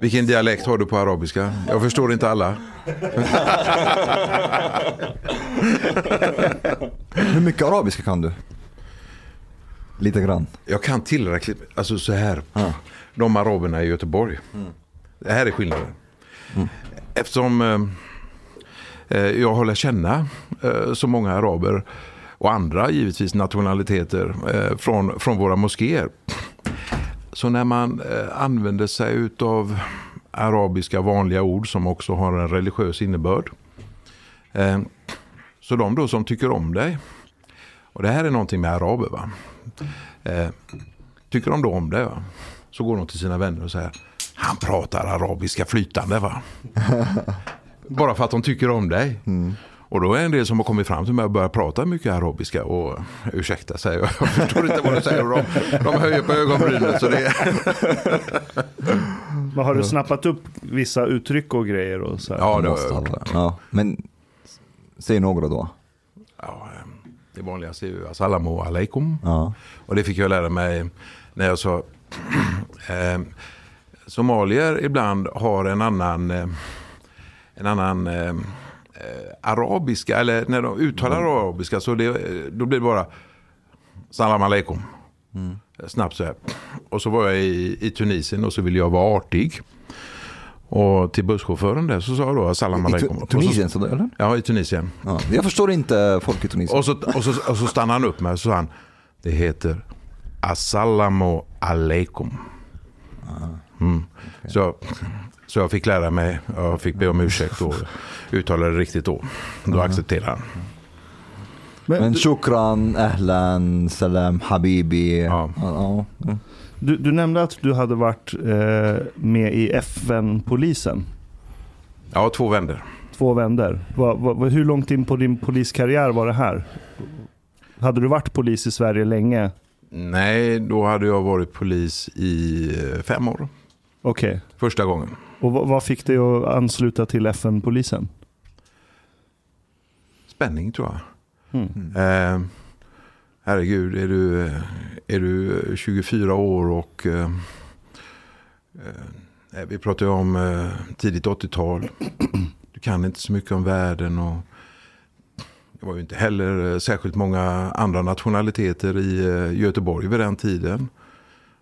Vilken dialekt har du på arabiska? Jag förstår inte alla. Hur mycket arabiska kan du? Lite grann. Jag kan tillräckligt, alltså så här. De araberna i Göteborg. Det här är skillnaden. Eftersom eh, eh, jag håller känna eh, så många araber och andra givetvis nationaliteter eh, från, från våra moskéer. Så när man eh, använder sig av arabiska vanliga ord som också har en religiös innebörd. Eh, så de då som tycker om dig. Och det här är någonting med araber va. Eh, tycker de då om dig va. Så går de till sina vänner och säger. Han pratar arabiska flytande va. Bara för att de tycker om dig. Och då är en del som har kommit fram till mig och börjat prata mycket arabiska. Och ursäkta säger jag, jag förstår inte vad du säger. De, de höjer på ögonbrynen. Så det Men har du snappat upp vissa uttryck och grejer? Och så här? Ja, det har jag gjort. Ja, men säg några då. Ja, eh, det vanligaste är ju assalamu alaikum. Ja. Och det fick jag lära mig när jag sa eh, Somalier ibland har en annan, eh, en annan eh, eh, arabiska, eller när de uttalar arabiska så det, då blir det bara salam aleikum. Snabbt så här. Och så var jag i, i Tunisien och så ville jag vara artig. Och till busschauffören där så sa jag då salam I aleikum. Så- Tunisien, så, eller? Ja, i Tunisien. Ja. Jag förstår inte folk i Tunisien. Och så, och, så, och så stannade han upp med och så sa han, det heter Assalamu alaikum. Mm. Så, så jag fick lära mig, jag fick be om ursäkt och uttala det riktigt då. Då accepterade han. Men shukran, ahlan, salam, habibi. Ja. Ja. Du, du nämnde att du hade varit eh, med i FN-polisen. Ja, två vänder. Två vänder. Va, va, hur långt in på din poliskarriär var det här? Hade du varit polis i Sverige länge? Nej, då hade jag varit polis i eh, fem år. Okej. Första gången. Och vad, fick dig att ansluta till FN-polisen? Spänning tror jag. Mm. Eh, herregud, är du, är du 24 år och eh, eh, vi pratar ju om eh, tidigt 80-tal. Du kan inte så mycket om världen och det var ju inte heller eh, särskilt många andra nationaliteter i eh, Göteborg vid den tiden.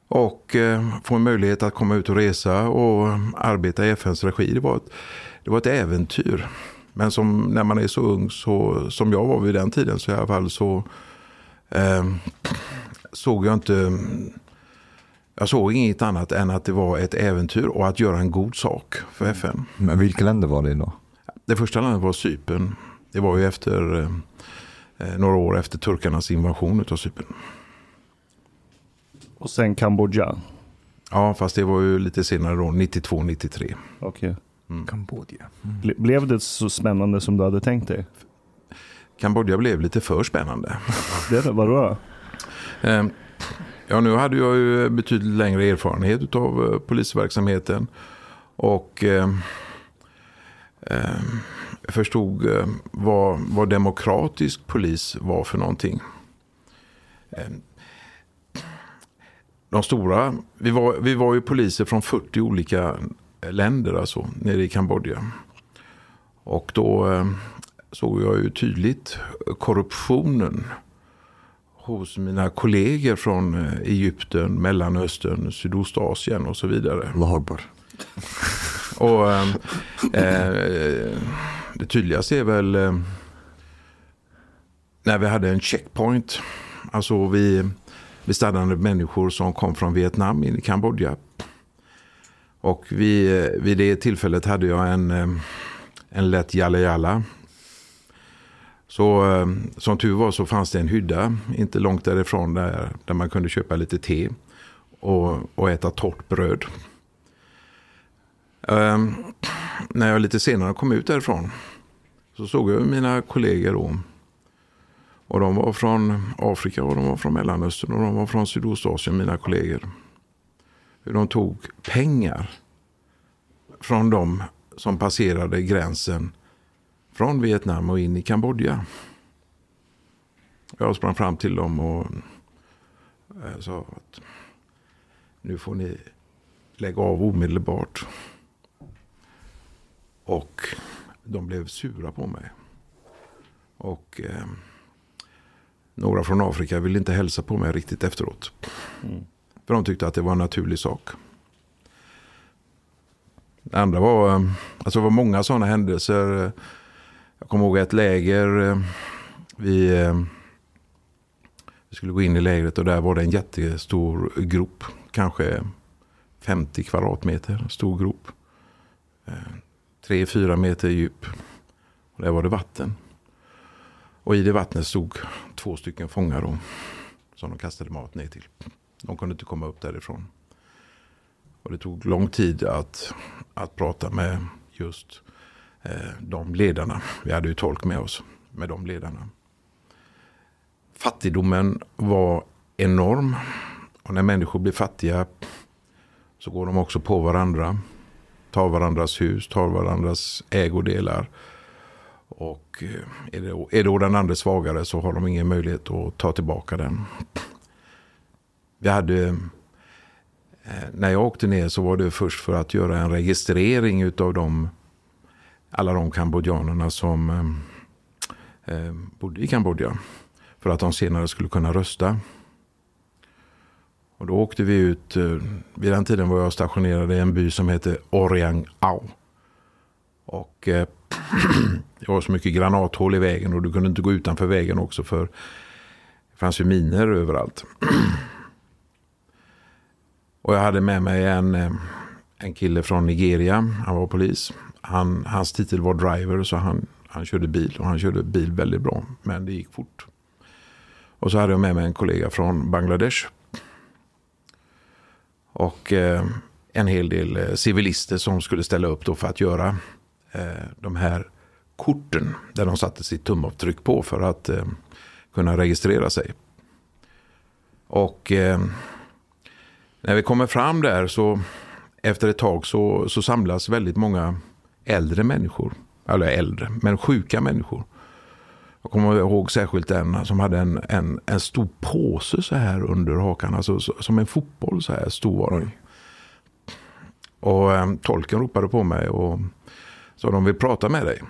Och eh, få en möjlighet att komma ut och resa och arbeta i FNs regi. Det var ett, det var ett äventyr. Men som när man är så ung så, som jag var vid den tiden så i alla fall så eh, såg jag inte jag såg inget annat än att det var ett äventyr och att göra en god sak för FN. Men vilka länder var det då? Det första landet var Cypern. Det var ju efter eh, några år efter turkarnas invasion av Cypern. Och sen Kambodja. Ja, fast det var ju lite senare då, 92-93. Okej. Kambodja. Ble- Blev det så spännande som du hade tänkt dig? Kambodja blev lite för spännande. Det, vadå då? Eh, Ja, nu hade jag ju betydligt längre erfarenhet av eh, polisverksamheten. Och eh, eh, jag förstod eh, vad, vad demokratisk polis var för någonting. De stora, vi var, vi var ju poliser från 40 olika länder alltså, nere i Kambodja. Och då eh, såg jag ju tydligt korruptionen hos mina kollegor från eh, Egypten, Mellanöstern, Sydostasien och så vidare. Allah Akbar. Och eh, eh, det tydligaste är väl eh, när vi hade en checkpoint. Alltså vi, bestannade människor som kom från Vietnam in i Kambodja. Och vid, eh, vid det tillfället hade jag en, eh, en lätt jalla jalla. Så eh, som tur var så fanns det en hydda inte långt därifrån där, där man kunde köpa lite te och, och äta torrt bröd. Eh, när jag lite senare kom ut därifrån så såg jag mina kollegor då. Och de var från Afrika och de var från Mellanöstern och de var från Sydostasien, mina kollegor. Hur de tog pengar från de som passerade gränsen från Vietnam och in i Kambodja. Jag sprang fram till dem och eh, sa att nu får ni lägga av omedelbart. Och de blev sura på mig. Och eh, några från Afrika ville inte hälsa på mig riktigt efteråt. För de tyckte att det var en naturlig sak. Det andra var, eh, alltså det var många sådana händelser. Jag kommer ihåg ett läger. eh, Vi, eh, vi skulle gå in i lägret och där var det en jättestor grop. Kanske 50 kvadratmeter stor grop. Eh, 3-4 meter djup. Och där var det vatten. Och i det vattnet stod två stycken fångar då, som de kastade mat ner till. De kunde inte komma upp därifrån. Och det tog lång tid att, att prata med just eh, de ledarna. Vi hade ju tolk med oss med de ledarna. Fattigdomen var enorm. Och när människor blir fattiga så går de också på varandra. Tar varandras hus, tar varandras ägodelar. Och eh, är, det, är då den andra svagare så har de ingen möjlighet att ta tillbaka den. Vi hade, eh, när jag åkte ner så var det först för att göra en registrering utav de, alla de kambodjanerna som eh, eh, bodde i Kambodja. För att de senare skulle kunna rösta. Och då åkte vi ut, eh, vid den tiden var jag stationerad i en by som heter Oriang Au. Och eh, det var så mycket granathål i vägen och du kunde inte gå utanför vägen också för det fanns ju miner överallt. Och jag hade med mig en, eh, en kille från Nigeria, han var polis. Han, hans titel var driver så han, han körde bil och han körde bil väldigt bra. Men det gick fort. Och så hade jag med mig en kollega från Bangladesh. Och eh, en hel del eh, civilister som skulle ställa upp då för att göra eh, de här korten. Där de satte sitt tumavtryck på för att eh, kunna registrera sig. Och eh, när vi kommer fram där så efter ett tag så, så samlas väldigt många äldre människor. Eller äldre, men sjuka människor. Jag kommer ihåg särskilt en som hade en, en, en stor påse så här under hakan. Alltså så, som en fotboll så här stor var den. Och eh, tolken ropade på mig och sa de vill prata med dig.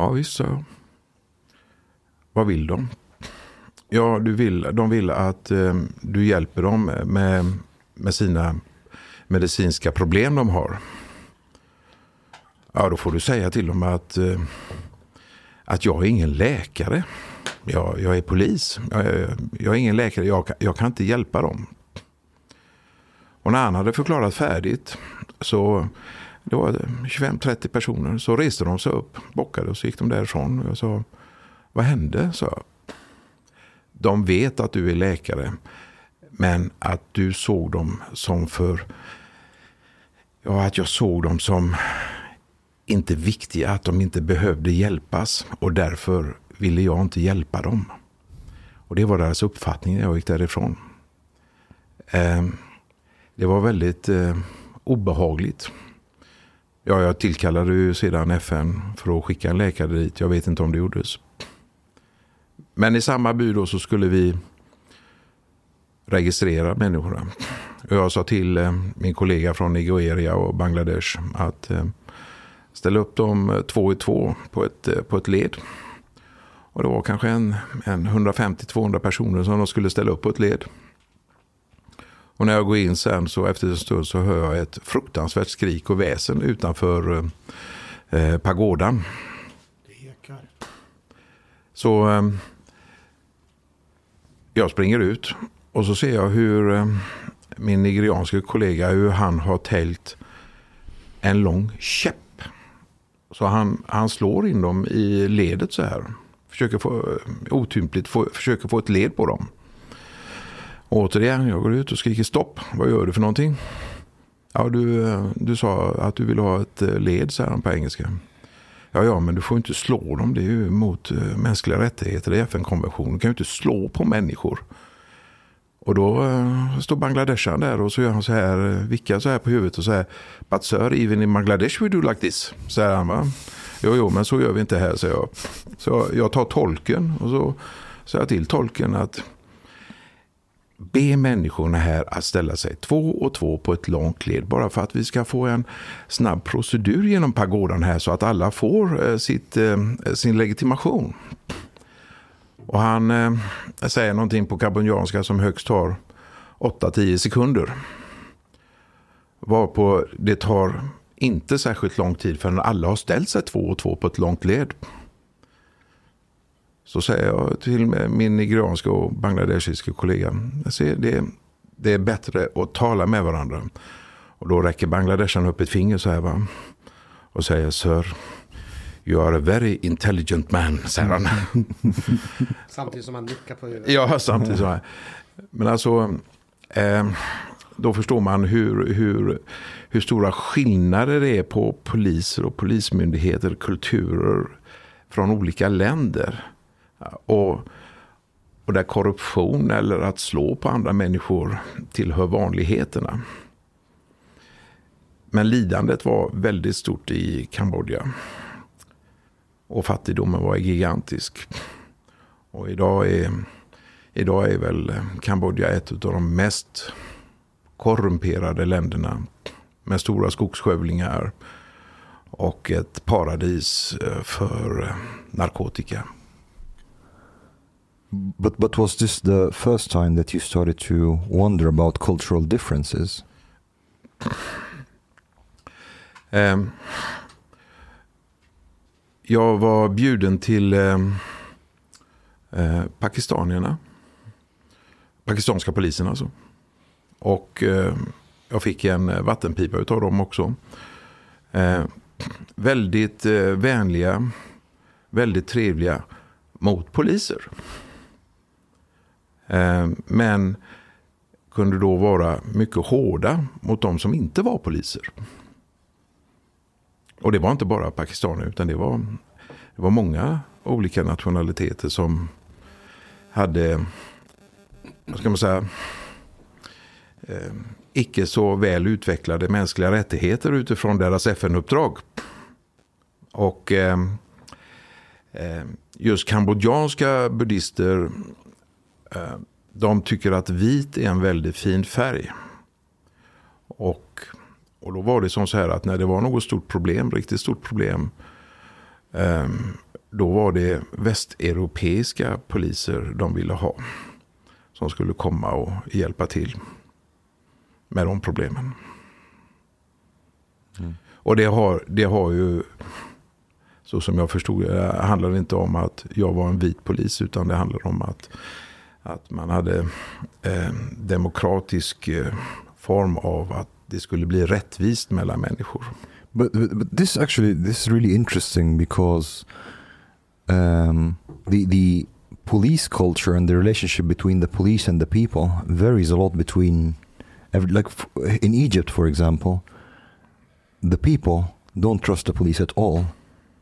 Ja visst, sa jag. Vad vill de? Ja, du vill, de vill att eh, du hjälper dem med, med sina medicinska problem de har. Ja, då får du säga till dem att, eh, att jag är ingen läkare. Jag, jag är polis. Jag, jag är ingen läkare. Jag, kan- jag kan inte hjälpa dem. Och när han hade förklarat färdigt så det var 25-30 personer. Så reste de sig upp, bockade och så gick de därifrån. Jag sa, vad hände? sa jag. de vet att du är läkare. Men att du såg dem som för... Ja, att jag såg dem som inte viktiga, att de inte behövde hjälpas. Och därför ville jag inte hjälpa dem. Och det var deras uppfattning när jag gick därifrån. Eh, det var väldigt eh, obehagligt. Ja, jag tillkallade ju sedan FN för att skicka en läkare dit. Jag vet inte om det gjordes. Men i samma by då så skulle vi registrera människorna. Jag sa till eh, min kollega från Nigeria och Bangladesh att eh, ställa upp dem eh, två i två på ett, på ett led. Och det var kanske en, en 150-200 personer som de skulle ställa upp på ett led. Och när jag går in sen så efter en stund så hör jag ett fruktansvärt skrik och väsen utanför eh, pagodan. Det ekar. Så eh, jag springer ut och så ser jag hur eh, min nigerianske kollega hur han har täljt en lång käpp. Så han, han slår in dem i ledet så här. Försöker få, eh, otympligt få, försöker få ett led på dem. Återigen, jag går ut och skriker stopp. Vad gör du för någonting? Ja, du, eh, du sa att du vill ha ett eh, led, säger han på engelska. Ja, ja, men du får inte slå dem. Det är ju mot eh, mänskliga rättigheter i FN-konventionen. Du kan ju inte slå på människor. Och då står Bangladeshan där och så gör han så här, vickar så här på huvudet och säger But sir, even in Bangladesh we do like this. Säger han va. Jo, jo, men så gör vi inte här, säger jag. Så jag tar tolken och så säger jag till tolken att be människorna här att ställa sig två och två på ett långt led bara för att vi ska få en snabb procedur genom pagodan här så att alla får eh, sitt, eh, sin legitimation. Och han eh, säger någonting på karbonjanska som högst tar 8-10 sekunder. Varpå det tar inte särskilt lång tid förrän alla har ställt sig två och två på ett långt led. Så säger jag till min nigerianska och bangladeshiska kollega. Jag ser, det, det är bättre att tala med varandra. Och då räcker Bangladeshan upp ett finger så här va. Och säger Sir, You are a very intelligent man, säger han. samtidigt som han nickar på huvudet. Ja, samtidigt så här. Men alltså, eh, då förstår man hur, hur, hur stora skillnader det är på poliser och polismyndigheter, kulturer från olika länder. Och, och där korruption eller att slå på andra människor tillhör vanligheterna. Men lidandet var väldigt stort i Kambodja. Och fattigdomen var gigantisk. Och idag är, idag är väl Kambodja ett av de mest korrumperade länderna. Med stora skogsskövlingar och ett paradis eh, för eh, narkotika. But but was this the first time that you started to wonder about cultural differences? Um, jag var bjuden till um, uh, pakistanierna. Pakistanska polisen alltså. Och uh, jag fick en eh, vattenpipa av dem också. Uh, väldigt vänliga, väldigt trevliga mot poliser. Eh, men kunde då vara mycket hårda mot de som inte var poliser. Och det var inte bara pakistaner utan det var, det var många olika nationaliteter som hade, vad ska man säga, eh, icke så väl utvecklade mänskliga rättigheter utifrån deras FN-uppdrag. Och eh, eh, just kambodjanska buddhister de tycker att vit är en väldigt fin färg. Och, och då var det som så här att när det var något stort problem, riktigt stort problem. Ehm, då var det västeuropeiska poliser de ville ha. Som skulle komma och hjälpa till med de problemen. Mm. Och det har, det har ju, så som jag förstod det, handlar inte om att jag var en vit polis. Utan det handlar om att att man hade eh, demokratisk eh, form av att det skulle bli rättvist mellan människor. But, but, but this actually this is really interesting because um, the the police culture and the relationship between the police and the people varies a lot between every, like in Egypt for example the people don't trust the police at all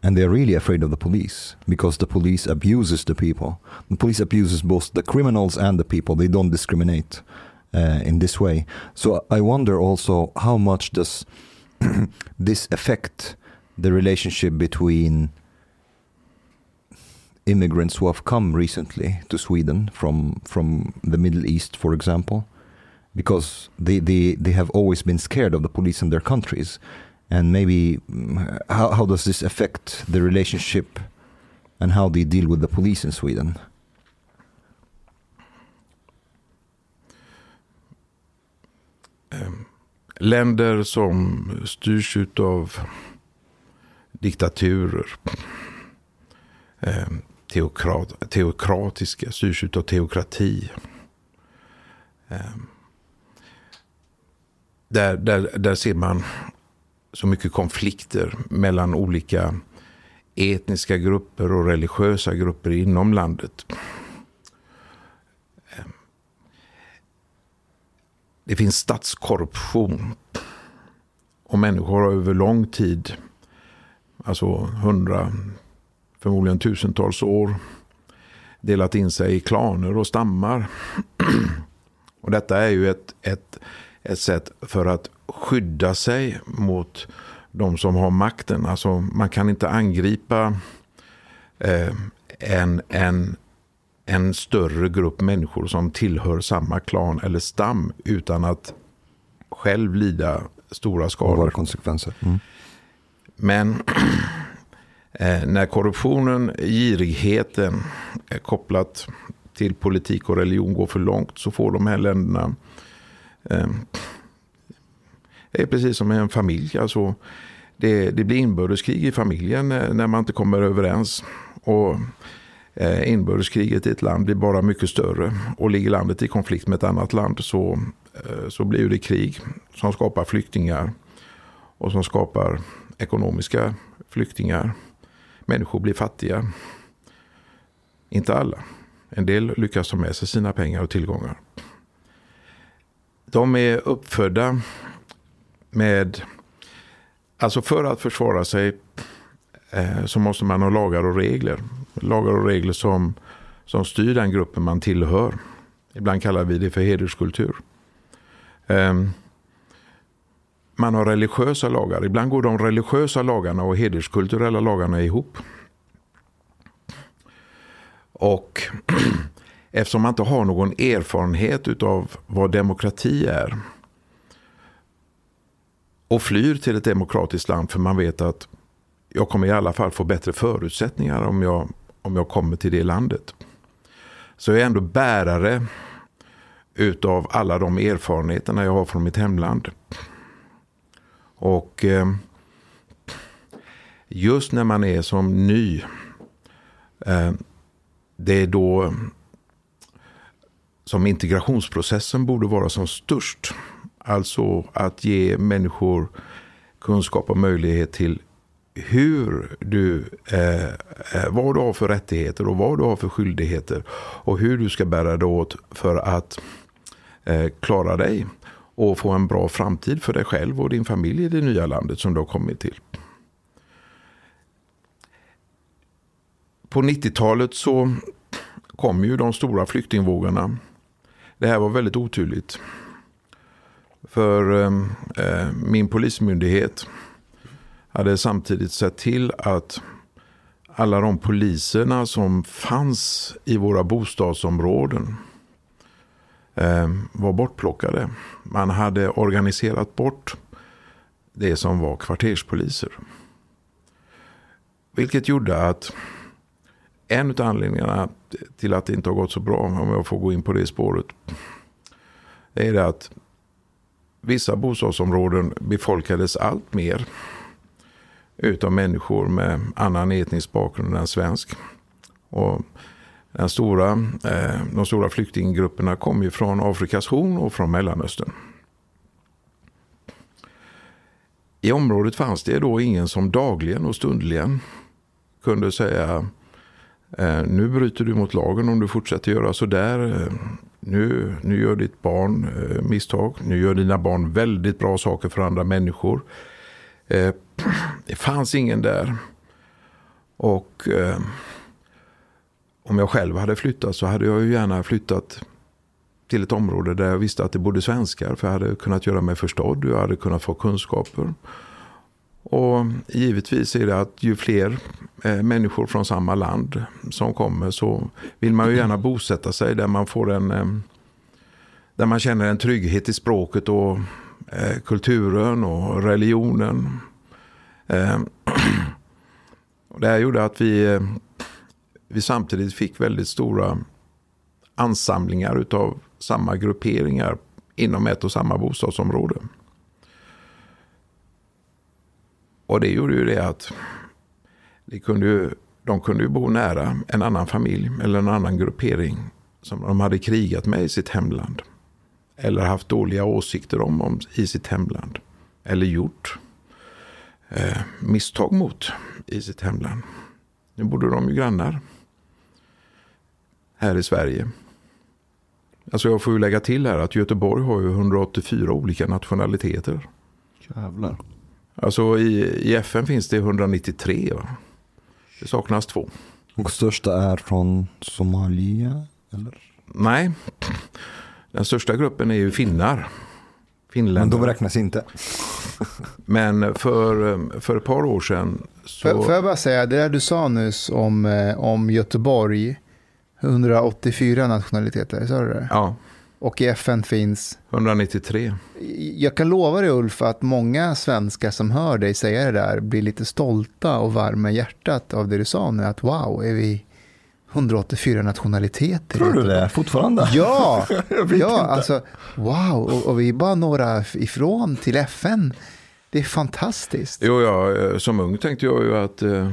and they're really afraid of the police because the police abuses the people. The police abuses both the criminals and the people. They don't discriminate uh, in this way. So i wonder also how much does this affect the relationship between immigrants who have come recently to Sweden from from the Middle East, for example, because they, they, they have always been scared of the police in their countries. And maybe mm, how, how does this affect the relationship and how they deal with the police in Sweden? Ehm, länder som styrs av diktaturer, ehm, teokrat, teokratiska, styrs av teokrati. Ehm, där, där, där ser man så mycket konflikter mellan olika etniska grupper och religiösa grupper inom landet. Ehm. Det finns statskorruption. Och människor har över lång tid, alltså hundra, förmodligen tusentals år, delat in sig i klaner och stammar. och detta är ju ett, ett, ett sätt för att skydda sig mot de som har makten. Alltså man kan inte angripa eh, en, en en större grupp människor som tillhör samma klan eller stam utan att själv lida stora skador. Konsekvenser. Mm. Men eh, när korruptionen, girigheten är kopplat till politik och religion går för långt så får de här länderna eh, är precis som en familj. Alltså, det, det blir inbördeskrig i familjen när, när man inte kommer överens. Och eh, inbördeskriget i ett land blir bara mycket större. Och ligger landet i konflikt med ett annat land så, eh, så blir det krig som skapar flyktingar. Och som skapar ekonomiska flyktingar. Människor blir fattiga. Inte alla. En del lyckas ta med sig sina pengar och tillgångar. De är uppfödda med, alltså för att försvara sig eh, så måste man ha lagar och regler lagar och regler som, som styr den gruppen man tillhör. Ibland kallar vi det för hederskultur. Eh, man har religiösa lagar. Ibland går de religiösa lagarna och hederskulturella lagarna ihop. Och eftersom man inte har någon erfarenhet av vad demokrati är och flyr till ett demokratiskt land för man vet att jag kommer i alla fall få bättre förutsättningar om jag om jag kommer till det landet. Så jag är ändå bärare utav alla de erfarenheterna jag har från mitt hemland. Och eh, just när man är som ny, eh, det är då som integrationsprocessen borde vara som störst. Alltså att ge människor kunskap och möjlighet till hur du, eh, eh, vad du har för rättigheter och vad du har för skyldigheter. Och hur du ska bära dig åt för att eh, klara dig. Och få en bra framtid för dig själv och din familj i det nya landet som du har kommit till. På 90-talet så kom ju de stora flyktingvågorna. Det här var väldigt oturligt. För ehm, eh, min polismyndighet hade samtidigt sett till att alla de poliserna som fanns i våra bostadsområden eh, var bortplockade. Man hade organiserat bort det som var kvarterspoliser. Vilket gjorde att en av anledningarna till att det inte har gått så bra, om jag får gå in på det spåret, det är det att vissa bostadsområden befolkades allt mer utav människor med annan etnisk bakgrund än svensk. Och den stora, eh, de stora flyktinggrupperna kom ju från Afrikas horn och från Mellanöstern. I området fanns det då ingen som dagligen och stundligen kunde säga eh, nu bryter du mot lagen om du fortsätter göra så där. Eh, nu, nu gör ditt barn eh, misstag. Nu gör dina barn väldigt bra saker för andra människor. Eh, det fanns ingen där. Och eh, om jag själv hade flyttat så hade jag ju gärna flyttat till ett område där jag visste att det bodde svenskar. För jag hade kunnat göra mig förstådd och jag hade kunnat få kunskaper. Och givetvis är det att ju fler eh, människor från samma land som kommer så vill man ju gärna bosätta sig där man får en eh, där man känner en trygghet i språket och eh, kulturen och religionen. Det här gjorde att vi, vi samtidigt fick väldigt stora ansamlingar utav samma grupperingar inom ett och samma bostadsområde. Och det gjorde ju det att de kunde ju, de kunde ju bo nära en annan familj eller en annan gruppering som de hade krigat med i sitt hemland. Eller haft dåliga åsikter om, om i sitt hemland. Eller gjort eh, misstag mot i sitt hemland. Nu bodde de ju grannar. Här i Sverige. Alltså jag får ju lägga till här att Göteborg har ju 184 olika nationaliteter. Jävlar. Alltså i, i FN finns det 193. Va? Det saknas två. Och största är från Somalia? Eller? Nej, den största gruppen är ju finnar. Men de räknas inte. Men för, för ett par år sedan. Så... Får, får jag bara säga, det där du sa nyss om, eh, om Göteborg. 184 nationaliteter, sa du det? Ja. Och i FN finns? 193. Jag kan lova dig Ulf att många svenskar som hör dig säga det där blir lite stolta och varma i hjärtat av det du sa nu. Att wow, är vi 184 nationaliteter? Tror du det fortfarande? Ja, ja alltså wow, och, och, vi är bara några ifrån till FN. Det är fantastiskt. Jo, ja, eh, som ung tänkte jag ju att eh,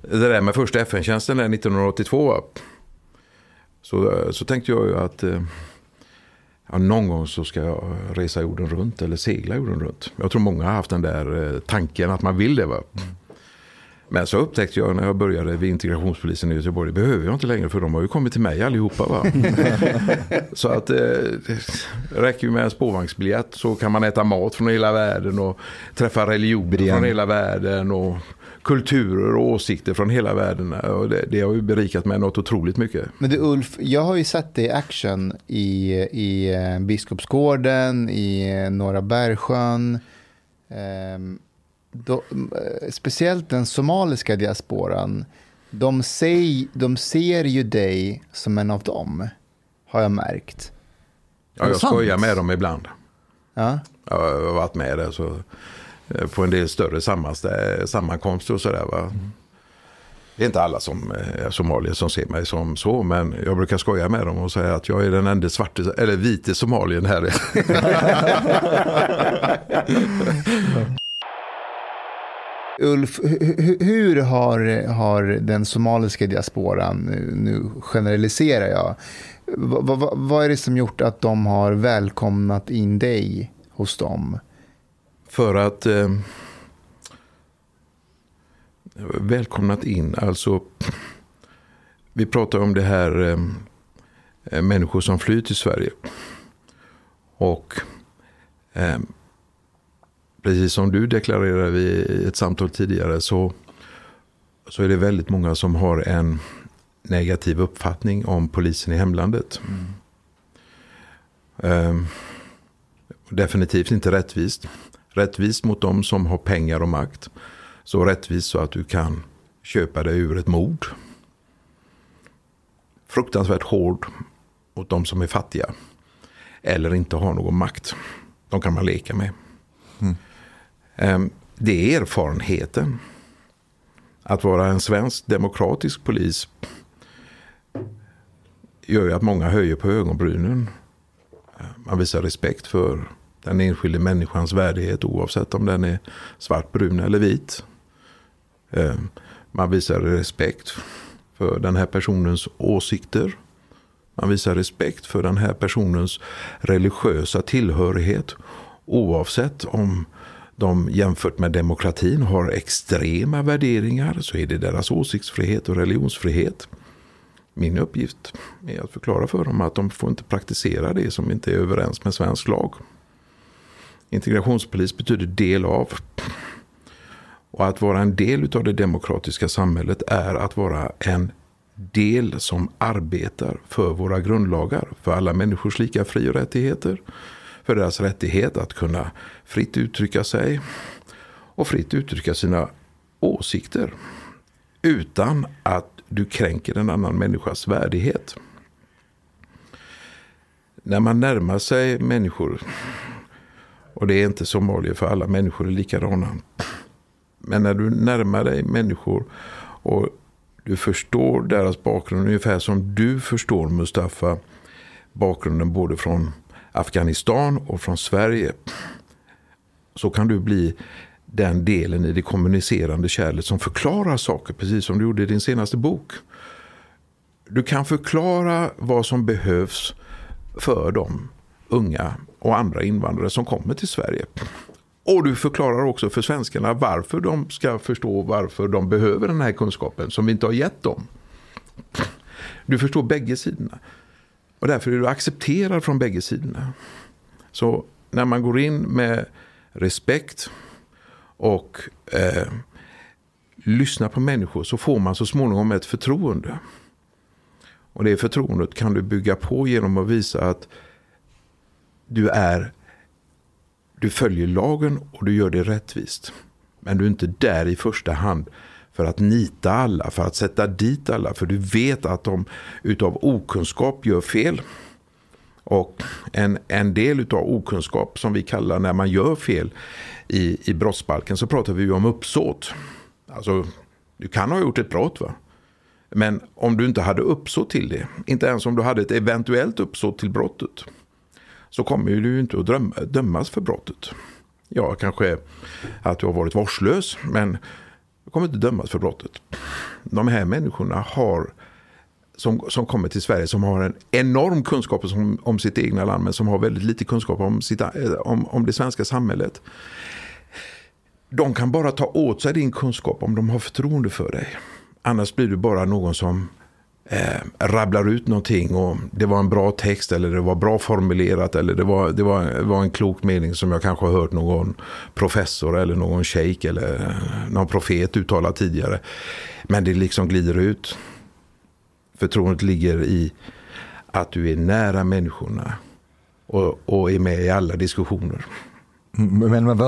det där med första FN-tjänsten 1982. Så, eh, så tänkte jag ju att eh, ja, någon gång så ska jag resa jorden runt eller segla jorden runt. Jag tror många har haft den där eh, tanken att man vill det. Va? Men så upptäckte jag när jag började vid integrationspolisen i Göteborg, det behöver jag inte längre för de har ju kommit till mig allihopa. Va? så att eh, räcker ju med en spårvagnsbiljett så kan man äta mat från hela världen och träffa religioner från hela världen. och kulturer och åsikter från hela världen. Och det, det har ju berikat mig något otroligt mycket. Men du Ulf, jag har ju sett dig i action i, i eh, Biskopsgården, i eh, Norra Bergsjön. Ehm, då, eh, speciellt den somaliska diasporan. De, säg, de ser ju dig som en av dem, har jag märkt. Ja, jag skojar med dem ibland. Ja. Jag har varit med där så på en del större sammankomster och sådär. Va? Det är inte alla som är somalier som ser mig som så, men jag brukar skoja med dem och säga att jag är den enda svarte, eller vite somalien här. Ulf, hur har, har den somaliska diasporan, nu generaliserar jag, vad, vad är det som gjort att de har välkomnat in dig hos dem? För att eh, välkomnat in, alltså vi pratar om det här eh, människor som flyr till Sverige. Och eh, precis som du deklarerade i ett samtal tidigare så, så är det väldigt många som har en negativ uppfattning om polisen i hemlandet. Mm. Eh, definitivt inte rättvist. Rättvist mot de som har pengar och makt. Så rättvist så att du kan köpa dig ur ett mord. Fruktansvärt hård mot de som är fattiga. Eller inte har någon makt. De kan man leka med. Mm. Ehm, det är erfarenheten. Att vara en svensk demokratisk polis gör ju att många höjer på ögonbrynen. Man visar respekt för den enskilde människans värdighet oavsett om den är svart, brun eller vit. Eh, man visar respekt för den här personens åsikter. Man visar respekt för den här personens religiösa tillhörighet. Oavsett om de jämfört med demokratin har extrema värderingar så är det deras åsiktsfrihet och religionsfrihet. Min uppgift är att förklara för dem att de får inte praktisera det som inte är överens med svensk lag. Integrationspolis betyder del av. Och att vara en del av det demokratiska samhället är att vara en del som arbetar för våra grundlagar. För alla människors lika fri och rättigheter. För deras rättighet att kunna fritt uttrycka sig. Och fritt uttrycka sina åsikter. Utan att du kränker en annan människas värdighet. När man närmar sig människor. Och det är inte Somalia, för alla människor är likadana. Men när du närmar dig människor och du förstår deras bakgrund ungefär som du förstår Mustafa bakgrunden både från Afghanistan och från Sverige. Så kan du bli den delen i det kommunicerande kärlet som förklarar saker, precis som du gjorde i din senaste bok. Du kan förklara vad som behövs för de unga och andra invandrare som kommer till Sverige. Och du förklarar också för svenskarna varför de ska förstå varför de behöver den här kunskapen som vi inte har gett dem. Du förstår bägge sidorna. Och därför är du accepterad från bägge sidorna. Så när man går in med respekt och eh, lyssnar på människor så får man så småningom ett förtroende. Och det förtroendet kan du bygga på genom att visa att du är du följer lagen och du gör det rättvist. Men du är inte där i första hand för att nita alla, för att sätta dit alla. För du vet att de utav okunskap gör fel. Och en, en del utav okunskap som vi kallar när man gör fel i, i brottsbalken så pratar vi ju om uppsåt. Alltså, du kan ha gjort ett brott va. Men om du inte hade uppsåt till det, inte ens om du hade ett eventuellt uppsåt till brottet så kommer du inte att dömas för brottet. Ja, kanske att du har varit vårdslös, men du kommer inte dömas för brottet. De här människorna har som, som kommer till Sverige som har en enorm kunskap om, om sitt egna land men som har väldigt lite kunskap om, sitt, eh, om, om det svenska samhället. De kan bara ta åt sig din kunskap om de har förtroende för dig. Annars blir du bara någon som eh, rabblar ut någonting och det var en bra text eller det var bra formulerat eller det var, det var, det var en klok mening som jag kanske har hört någon professor eller någon shejk eller någon profet uttala tidigare. Men det liksom glider ut. Förtroendet ligger i att du är nära människorna och, och är med i alla diskussioner. Men, men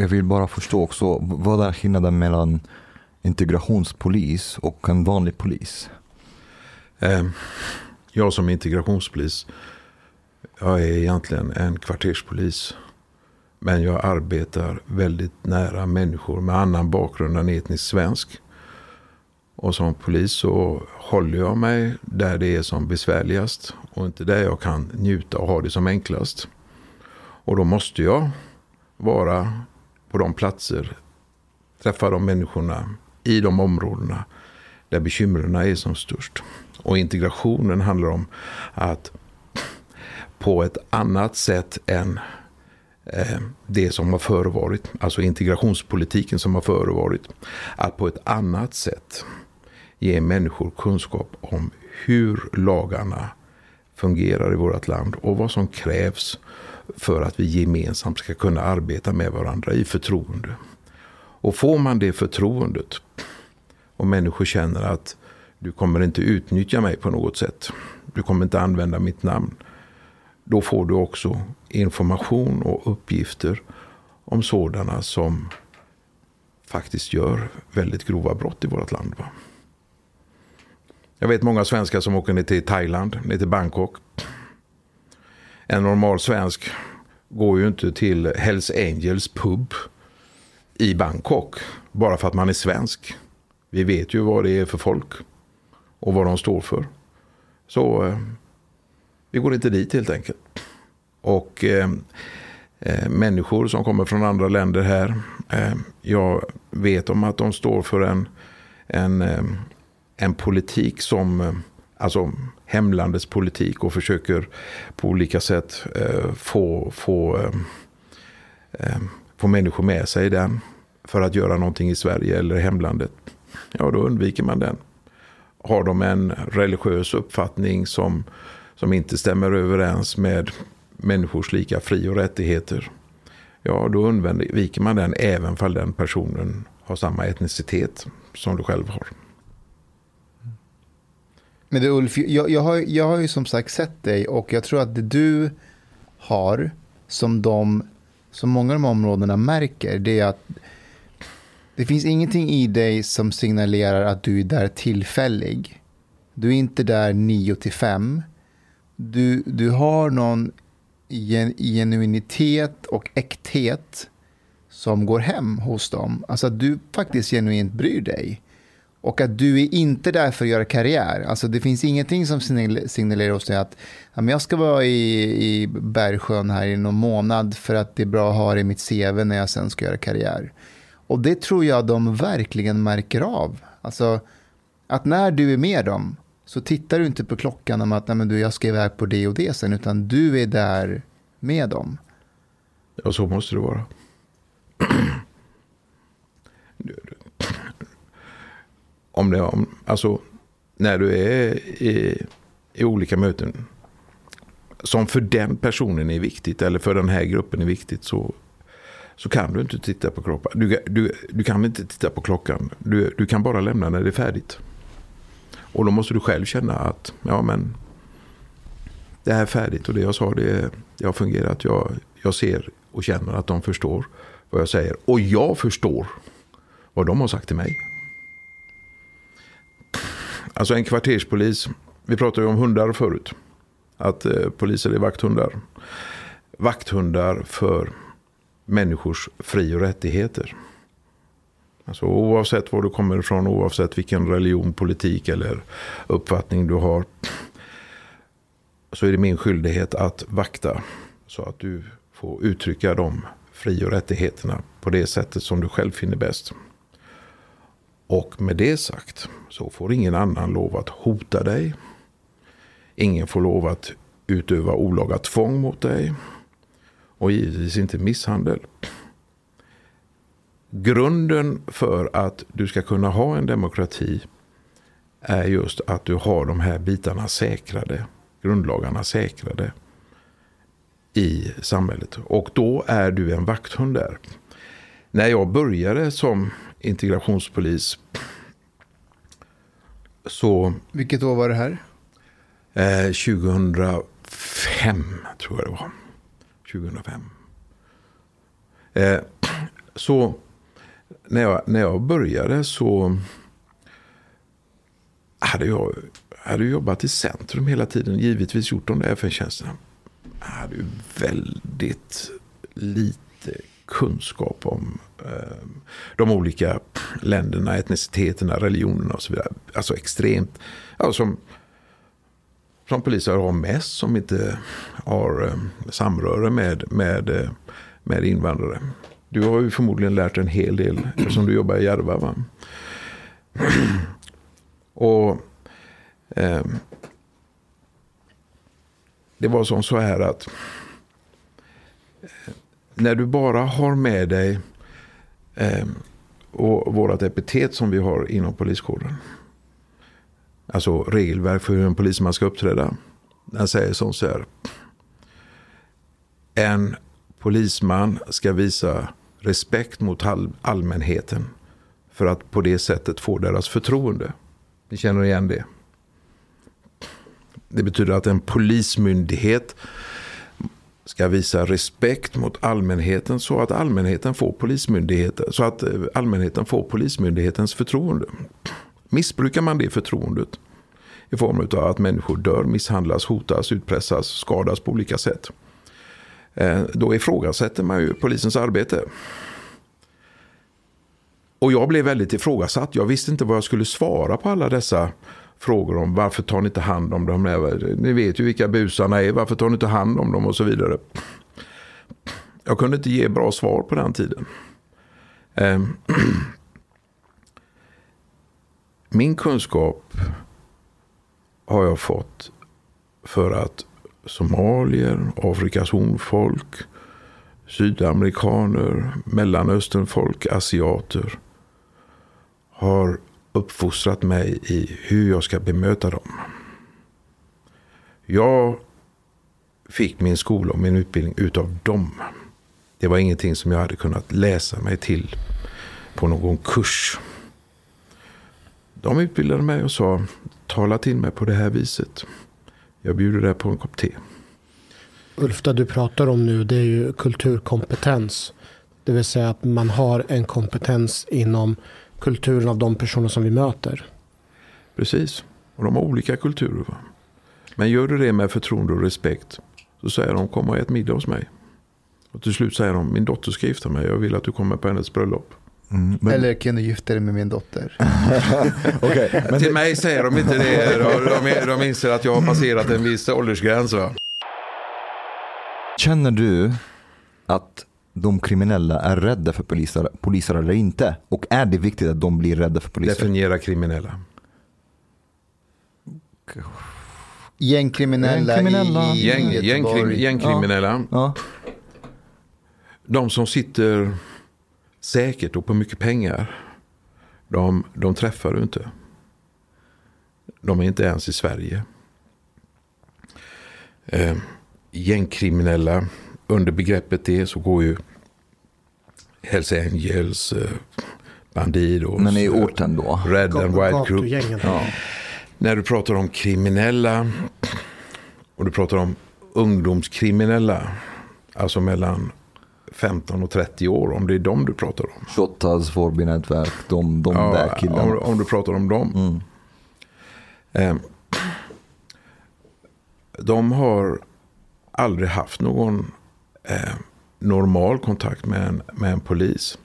jag vill bara förstå också, vad är skillnaden mellan integrationspolis och en vanlig polis? Ehm, jag som integrationspolis, jag är egentligen en kvarterspolis. Men jag arbetar väldigt nära människor med annan bakgrund än etnisk svensk. Och som polis så håller jag mig där det är som besvärligast och inte där jag kan njuta och ha det som enklast. Och då måste jag vara på de platser, träffa de människorna i de områdena där bekymren är som störst. Och integrationen handlar om att på ett annat sätt än eh, det som har förevarit, alltså integrationspolitiken som har förevarit, att på ett annat sätt ge människor kunskap om hur lagarna fungerar i vårt land och vad som krävs för att vi gemensamt ska kunna arbeta med varandra i förtroende. Och får man det förtroendet och människor känner att du kommer inte utnyttja mig på något sätt. Du kommer inte använda mitt namn. Då får du också information och uppgifter om sådana som faktiskt gör väldigt grova brott i vårt land. Va? Jag vet många svenskar som åker ner till Thailand, ner till Bangkok. En normal svensk går ju inte till Hells Angels pub i Bangkok bara för att man är svensk. Vi vet ju vad det är för folk och vad de står för. Så eh, vi går inte dit helt enkelt. Och eh, eh, människor som kommer från andra länder här. Eh, jag vet om att de står för en, en, eh, en politik som, eh, alltså hemlandets politik och försöker på olika sätt eh, få, få eh, eh, få människor med sig i den för att göra någonting i Sverige eller hemlandet, ja då undviker man den. Har de en religiös uppfattning som, som inte stämmer överens med människors lika fri och rättigheter, ja då undviker man den även fall den personen har samma etnicitet som du själv har. Men du Ulf, jag, jag, har, jag har ju som sagt sett dig och jag tror att det du har som, de, som många av de områdena märker det är att det finns ingenting i dig som signalerar att du är där tillfällig. Du är inte där 9 till 5. Du, du har någon genuinitet och äkthet som går hem hos dem. Alltså att du faktiskt genuint bryr dig. Och att du är inte där för att göra karriär. Alltså det finns ingenting som signalerar hos dig att ja, men jag ska vara i, i Bergsjön här i någon månad för att det är bra att ha det i mitt CV när jag sen ska göra karriär. Och det tror jag de verkligen märker av. Alltså att när du är med dem så tittar du inte på klockan om att Nej, men du, jag ska iväg på det och det sen, utan du är där med dem. Ja, så måste det vara. om det, om, alltså, när du är i, i olika möten som för den personen är viktigt eller för den här gruppen är viktigt så, så kan du inte titta på klockan. Du, du, du kan inte titta på klockan. Du, du kan bara lämna när det är färdigt. Och då måste du själv känna att ja men det här är färdigt och det jag sa det, det har fungerat. Jag, jag ser och känner att de förstår vad jag säger. Och jag förstår vad de har sagt till mig. Alltså en kvarterspolis, vi pratade ju om hundar förut. Att eh, poliser är vakthundar. Vakthundar för människors fri och rättigheter. Alltså oavsett var du kommer ifrån, oavsett vilken religion, politik eller uppfattning du har. Så är det min skyldighet att vakta så att du får uttrycka de fri och rättigheterna på det sättet som du själv finner bäst. Och med det sagt så får ingen annan lov att hota dig. Ingen får lov att utöva olaga tvång mot dig. Och givetvis inte misshandel. Grunden för att du ska kunna ha en demokrati är just att du har de här bitarna säkrade. Grundlagarna säkrade i samhället. Och då är du en vakthund där. När jag började som integrationspolis så... Vilket år var det här? Eh, 2005 tror jag det var. 2005. Eh, så när jag, när jag började så hade jag hade jobbat i centrum hela tiden. Givetvis gjort de där FN-tjänsterna. Jag hade ju väldigt lite kunskap om eh, de olika länderna, etniciteterna, religionerna och så vidare. Alltså extremt. Ja, som, som poliser har mest som inte har eh, samröre med, med, eh, med invandrare. Du har ju förmodligen lärt en hel del eftersom du jobbar i Järva. Va? och eh, det var som så här att när du bara har med dig eh, och vårat epitet som vi har inom poliskåren. Alltså regelverk för hur en polisman ska uppträda. Den säger som så här. En polisman ska visa respekt mot allmänheten för att på det sättet få deras förtroende. Ni känner igen det? Det betyder att en polismyndighet ska visa respekt mot allmänheten så att allmänheten får polismyndigheten, så att eh, allmänheten får polismyndighetens förtroende. Missbrukar man det förtroendet i form av att människor dör, misshandlas, hotas, utpressas, skadas på olika sätt. Eh, då ifrågasätter man ju polisens arbete. Och jag blev väldigt ifrågasatt. Jag visste inte vad jag skulle svara på alla dessa frågor om varför tar ni inte hand om dem? Ni vet ju vilka busarna är, varför tar ni inte hand om dem och så vidare. Jag kunde inte ge bra svar på den tiden. Ehm. Min kunskap har jag fått för att somalier, Afrikas hornfolk, sydamerikaner, mellanösternfolk, asiater har uppfostrat mig i hur jag ska bemöta dem. Jag fick min skola och min utbildning utav dem. Det var ingenting som jag hade kunnat läsa mig till på någon kurs. De utbildade mig och sa, tala till mig på det här viset. Jag bjuder dig på en kopp te. Ulf, det du pratar om nu det är ju kulturkompetens. Det vill säga att man har en kompetens inom kulturen av de personer som vi möter. Precis, och de har olika kulturer. Va? Men gör du det med förtroende och respekt så säger de kom och ät middag hos mig. Och till slut säger de min dotter ska gifta mig, jag vill att du kommer på hennes bröllop. Mm, men... Eller kan du gifta dig med min dotter? okay, men till mig säger de inte det. De, de, de inser att jag har passerat en viss åldersgräns. Va? Känner du att de kriminella är rädda för poliser, poliser eller inte? Och är det viktigt att de blir rädda för poliser? Definiera kriminella. Gängkriminella, gängkriminella. i, Gäng, gängkrim, gängkriminella. Ja. De som sitter säkert och på mycket pengar. De, de träffar du inte. De är inte ens i Sverige. Eh, gängkriminella, under begreppet det så går ju Hells Angels, eh, Bandidos, Men i orten då? Red and White Group. Ja. När du pratar om kriminella och du pratar om ungdomskriminella, alltså mellan 15 och 30 år, om det är dem du pratar om. Shottaz, Vårbynätverk, de, de ja, där killarna. Om, om, du pratar om dem. Mm. Eh, de har aldrig haft någon eh, normal kontakt med en, med en polis.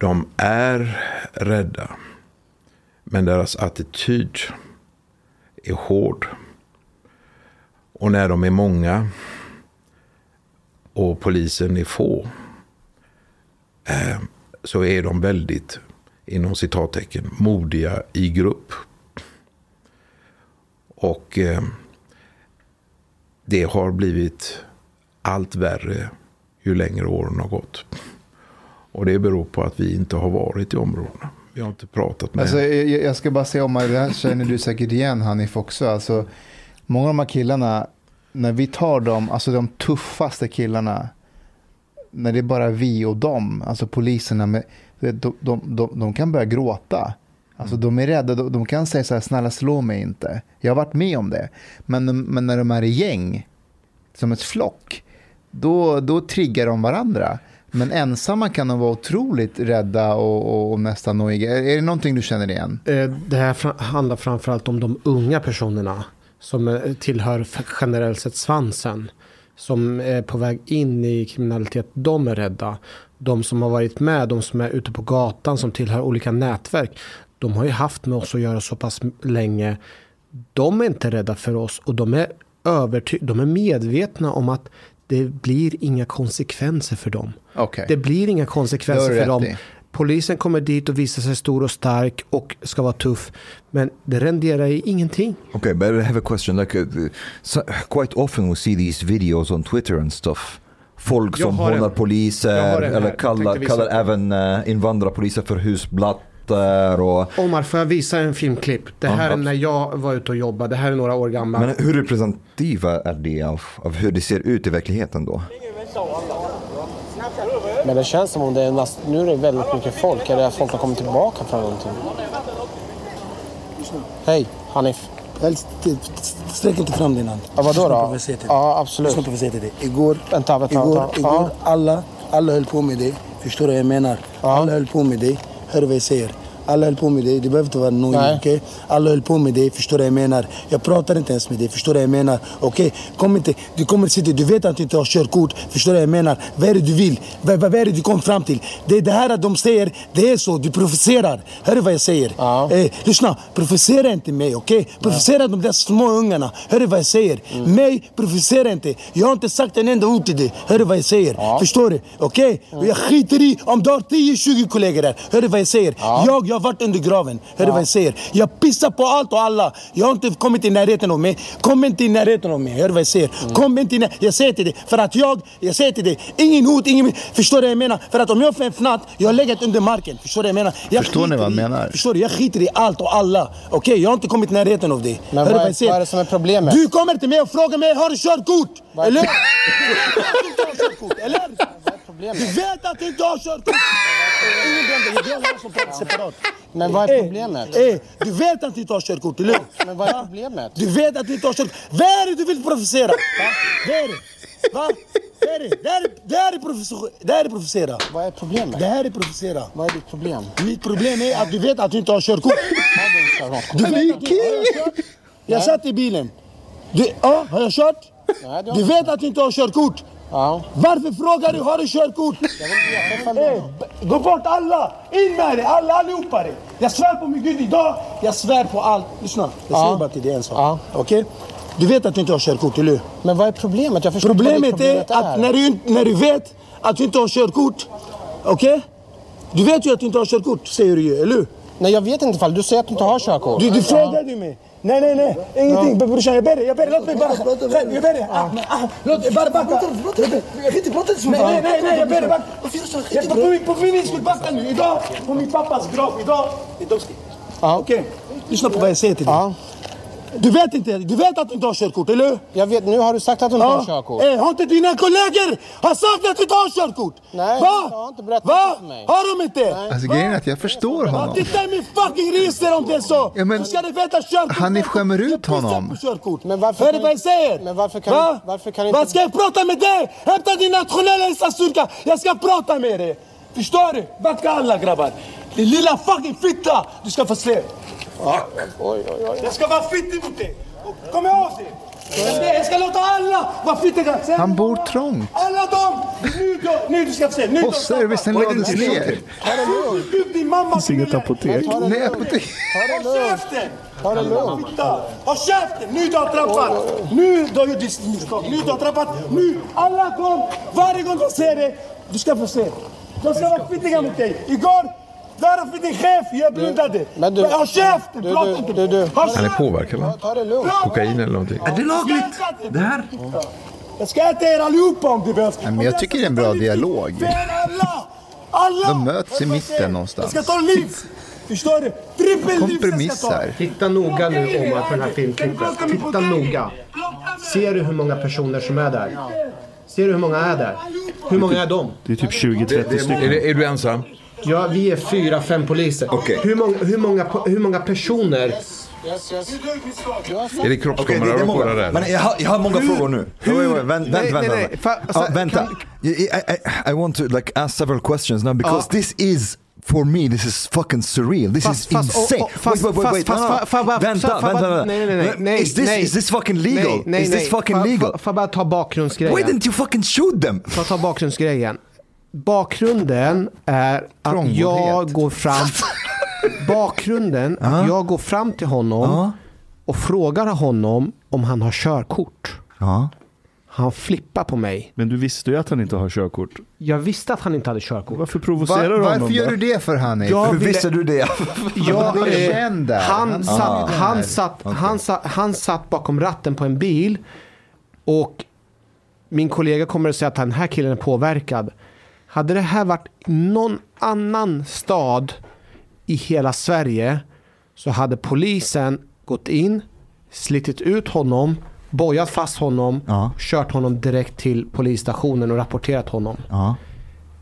De är rädda. Men deras attityd är hård. Och när de är många och polisen är få eh, så är de väldigt, inom citattecken, modiga i grupp. Och eh, det har blivit allt värre ju längre åren har gått. Och det beror på att vi inte har varit i områdena. Vi har inte pratat med... Alltså, jag, jag ska bara säga om det här känner du säkert igen Hanif också. Alltså, många av de här killarna, när vi tar dem, alltså de tuffaste killarna, när det är bara vi och dem, alltså poliserna, med, de, de, de, de kan börja gråta. Alltså de är rädda, de, de kan säga så här, snälla slå mig inte. Jag har varit med om det. Men, men när de är i gäng, som ett flock, då, då triggar de varandra. Men ensamma kan de vara otroligt rädda och, och nästan nojiga. Är, är det någonting du känner igen? Eh, det här handlar framförallt om de unga personerna som eh, tillhör generellt sett svansen. Som är på väg in i kriminalitet. De är rädda. De som har varit med, de som är ute på gatan, som tillhör olika nätverk. De har ju haft med oss att göra så pass länge. De är inte rädda för oss och de är, överty- de är medvetna om att det blir inga konsekvenser för dem. Okay. Det blir inga konsekvenser för dem. Polisen kommer dit och visar sig stor och stark och ska vara tuff. Men det renderar i ingenting. Okay, but I have a question. Like, uh, so, quite often we see these videos on Twitter and stuff. Folk som hånar poliser eller kallar, kallar även uh, invandrarpoliser för husblatt och... Omar, får jag visa en filmklipp? Det här ja, är när jag var ute och jobbade. Det här är några år gammal. Men hur representativa är det av, av hur det ser ut i verkligheten då? Men det känns som om det är näst, nu är det väldigt mycket folk. Är det att folk har kommit tillbaka från någonting? Hej, Hanif. Sträck inte fram din hand. Ja, vadå då? Ja, absolut. Lyssna på vad jag säger till dig. Igår, vänta, vänta, igår, vänta. igår alla, alla höll på med det. Förstår du vad jag menar? Alla höll på med det. Hör vad jag säger. Alla höll på med det. Det behöver inte vara nojig. Okay? Alla höll på med det. Förstår du vad jag menar? Jag pratar inte ens med dig. Förstår du vad jag menar? Okej? Okay? du kommer sitta, du vet att du inte har körkort. Förstår du vad jag menar? Vad är det du vill? Vad, vad är det du kom fram till? Det är det här att de säger, det är så. Du professerar. Hör du vad jag säger? Ja. Eh, lyssna, professera inte mig. Okej? Okay? Professera ja. de där små ungarna. Hör du vad jag säger? Mm. Mig, professera inte. Jag har inte sagt en enda ord till dig. Hör du vad jag säger? Ja. Förstår du? Okej? Okay? Mm. Jag skiter i om du har 10-20 kollegor där. Hör du vad jag säger? Ja. Jag, jag har varit under graven. Hör du vad jag säger? Jag pissar på allt och alla. Jag har inte kommit i närheten av mig. Kom inte i närheten av mig. Hör du vad jag säger? Mm. Kom inte i när- Jag säger till dig. För att jag, jag säger till dig. Ingen hot, ingen... Förstår du vad jag menar? För att om jag får en fnatt, jag lägger det under marken. Förstår du vad jag menar? Jag Förstår ni vad han i- menar? Förstår du? Jag skiter i allt och alla. Okej, jag har inte kommit i närheten av dig. Men Hör vad är- säger? vad är det som är problemet? Du kommer till mig och frågar mig, har du körkort? Eller? Eller? Du vet att inte har körkort! Ingen bränder, jag har som pratar separat. Men vad är problemet? eh, du vet att du inte har körkort, eller? Men vad är problemet? Du vet att du inte har körkort. Vad är det du vill provocera? Va? Vad är det? Va? Är det? Det här är- Det här är provocer- det här är provocera. Vad är problemet? Det här är provocera. Vad är ditt problem? Mitt problem är att du vet att du inte har körkort. Du vet att du inte. Jag satt i bilen. Du, ja, har jag kört? Du vet att du inte har körkort. Ja. Varför frågar du, har du körkort? Eh, Gå bort alla! In med det, alla allihopa det. Jag svär på min gud idag, jag svär på allt. Lyssna, jag Ja. säger bara till dig en sak. Ja. Okej? Du vet att du inte har körkort, eller hur? Men vad är problemet? Jag förstår Problemet ditt är problemet att när du, när du vet att du inte har körkort, okej? Du vet ju att du inte har körkort, säger du ju, eller hur? Nej, jag vet inte ifall du säger att du inte har körkort. Du, du frågade mig. Nej, nej, nej. Ingenting. Brorsan, jag ber dig. Jag ber dig. Låt mig bara... Jag ber dig. Ah, men, ah, Låt bara backa. Inte prata så Nej, nej, nej, nej. Jag ber dig backa. På min, skull, backa nu. Idag, på min pappas grav. Idag. ska- Ja. Okej. Lyssna på vad jag säger till dig. Ja. Du vet inte. Du vet att du inte har körkort, eller hur? Jag vet, nu har du sagt att du inte har körkort. Eh, har inte dina kollegor har sagt att du inte har körkort? Nej, Va? har inte berättat Va? det för mig. Har de inte? Alltså grejen är att jag förstår Ja, honom. titta i min fucking register om det är så! Ja, men- ska du veta körkort. Han är skämmer ut honom. körkort. Men varför Hör du vad jag säger? men varför kan- Va? varför kan inte- Vad ska jag prata med dig? Hämta din nationella insatsstyrka. Jag ska prata med dig. Förstår du? Backa alla grabbar. Din lilla fucking fitta. Du ska få se. Oj, oj, oj. Jag ska vara fittig mot dig. Kom ihåg det. Men Jag ska låta alla vara fittiga. Sen- Han bor trångt. Alla de! Nu då, nu du ska få se. Nu. Postservicen lades ner. Gud, din mamma finns inget apotek. Det Nej, apotek. Håll käften! Det lugnt. Håll käften! Nu du har trampat! Nu du har gjort ditt misstag. Nu du har trampat. Nu! Alla kom! Varje gång de ser det, du ska få se. De ska vara fittiga mot dig. Igår, där fick din chef, jag blundade. men du- Håll käften! du- Prata du- inte du- du- Han är påverkad va? Ta det lugnt. Kokain eller någonting. Är det lagligt? Det här? Jag ska äta er allihopa om det behövs. Nej, men jag tycker det är en bra dialog. För alla! Alla! De möts i mitten någonstans. Jag ska ta liv! Förstår du? Kompromissar. Titta noga nu Omar på den här filmklippet. Titta noga. Ser du hur många personer som är där? Ser du hur många är där? Hur många är de? Det är typ 20-30 Är, stycken. är du ensam? Ja, vi är fyra, fem poliser. Okej. Hur, många, hur, många, hur många personer? Är det Okej, kroppskamera det, det är på det många. där? Men jag har, jag har många frågor nu. Wait, wait, wait, vänt, Nej, vänt, nej, vänta. nej. Fa- vänta. kan- I, I, I, I want to like ask several questions now because this is For me this is fucking surreal. This Fast- is fast- och- insane. och- fast- wait, wait, wait, vänta, fa- vänta, vänta. nej, nej, nej, nej, is, this, nej. is this fucking legal? Nej, nej, is this nej. fucking Fa- legal? Får jag bara ta bakgrundsgrejen? Why didn't you fucking shoot them? Får jag ta bakgrundsgrejen? Bakgrunden är att jag går fram... Bakgrunden att jag går fram till honom och frågar honom om han har körkort. Han flippar på mig. Men du visste ju att han inte har körkort. Jag visste att han inte hade körkort. Varför provocerar Va, du honom varför gör då? du det för Hanif? Hur ville- visste du det? Jag, eh, känd där. han, Han satt, satt han, satt, han, satt, han satt bakom ratten på en bil och min kollega kommer att säga att den här killen är påverkad. Hade det här varit någon annan stad i hela Sverige så hade polisen gått in, slitit ut honom, bojat fast honom, Ja. kört honom direkt till polisstationen och rapporterat honom. Ja.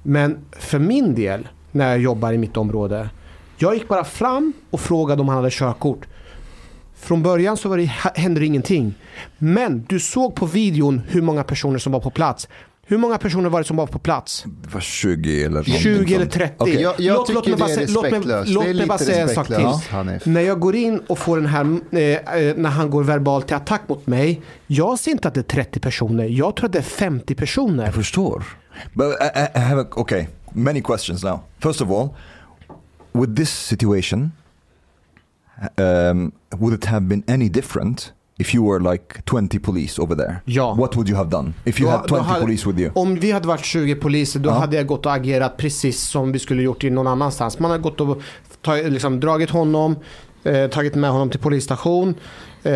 Men för min del, när jag jobbar i mitt område, jag gick bara fram och frågade om han hade körkort. Från början så var det, hände det ingenting. Men du såg på videon hur många personer som var på plats. Hur många personer var det som var på plats? Det var 20 eller någonting 20 eller sånt. 30. Okej. Jag- jag tycker mig bara säga- låt mig-. Låt mig bara säga en sak till. Hanif. När jag går in och får den här, eh, eh, när han går verbalt till attack mot mig. Jag ser inte att det är 30 personer. Jag tror att det är 50 personer. Jag förstår. But I, I- I have a, okay, many questions now. First of all, with this situation, um, would it have been any different if you were like 20 police over there, Ja. what would you have done? If you Då- had då 20 hade- police with you? Om vi hade varit 20 poliser då Ja. hade jag gått och agerat precis som vi skulle gjort i någon annanstans. Man hade gått och tagit, liksom, dragit honom, eh, tagit med honom till polisstation, eh,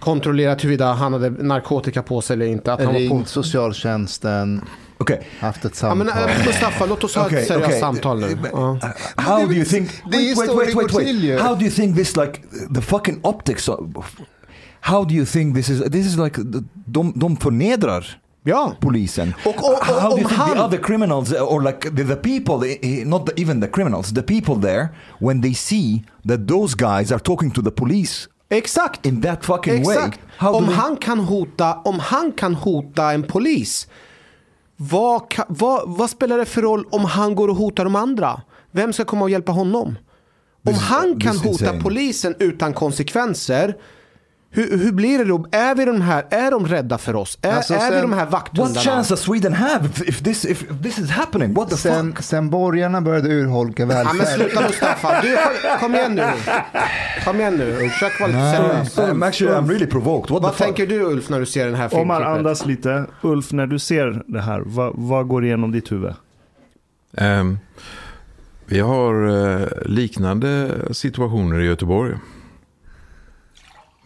kontrollerat huruvida han hade narkotika på sig eller inte. Att han var på... Socialtjänsten, okay. haft ett Ja, samtal. men, äh, Mustafa, låt oss ha Okay, ett seriöst okay. samtal nu. Ja. How do you think? Wait, wait, wait, wait, wait. How do you think this like the fucking optics? Of, how do you think this is? This is like de, de förnedrar Ja. polisen. Och- och- och- how do you think han- the other criminals or like the, the people, eh, eh, not the, even the criminals, the people there, when they see that those guys are talking to the police Exakt. in that fucking way, Exakt. do Om they- han, kan hota, om han kan hota en polis, vad, vad, vad spelar det för roll om han går och hotar de andra? Vem ska komma och hjälpa honom? Om This is- han kan hota polisen utan konsekvenser, hur, hur blir det då? Är, vi de här, är de rädda för oss? Är, Alltså, är vi sen- de här What vakthundarna? chance does Sweden have if, this if this is happening? What the Sen, fuck? sen borgarna började urholka Ja, men välfärden. sluta Mustafa, du, kom igen nu. Kom igen nu, försök vara lite seriös. I'm actually I'm really provoked. What Vad the fuck? tänker du Ulf när du ser den här Omar, filmklippet? andas lite. Ulf, när du ser det här, vad, vad går igenom ditt huvud? Ehm, vi har eh, liknande situationer i Göteborg.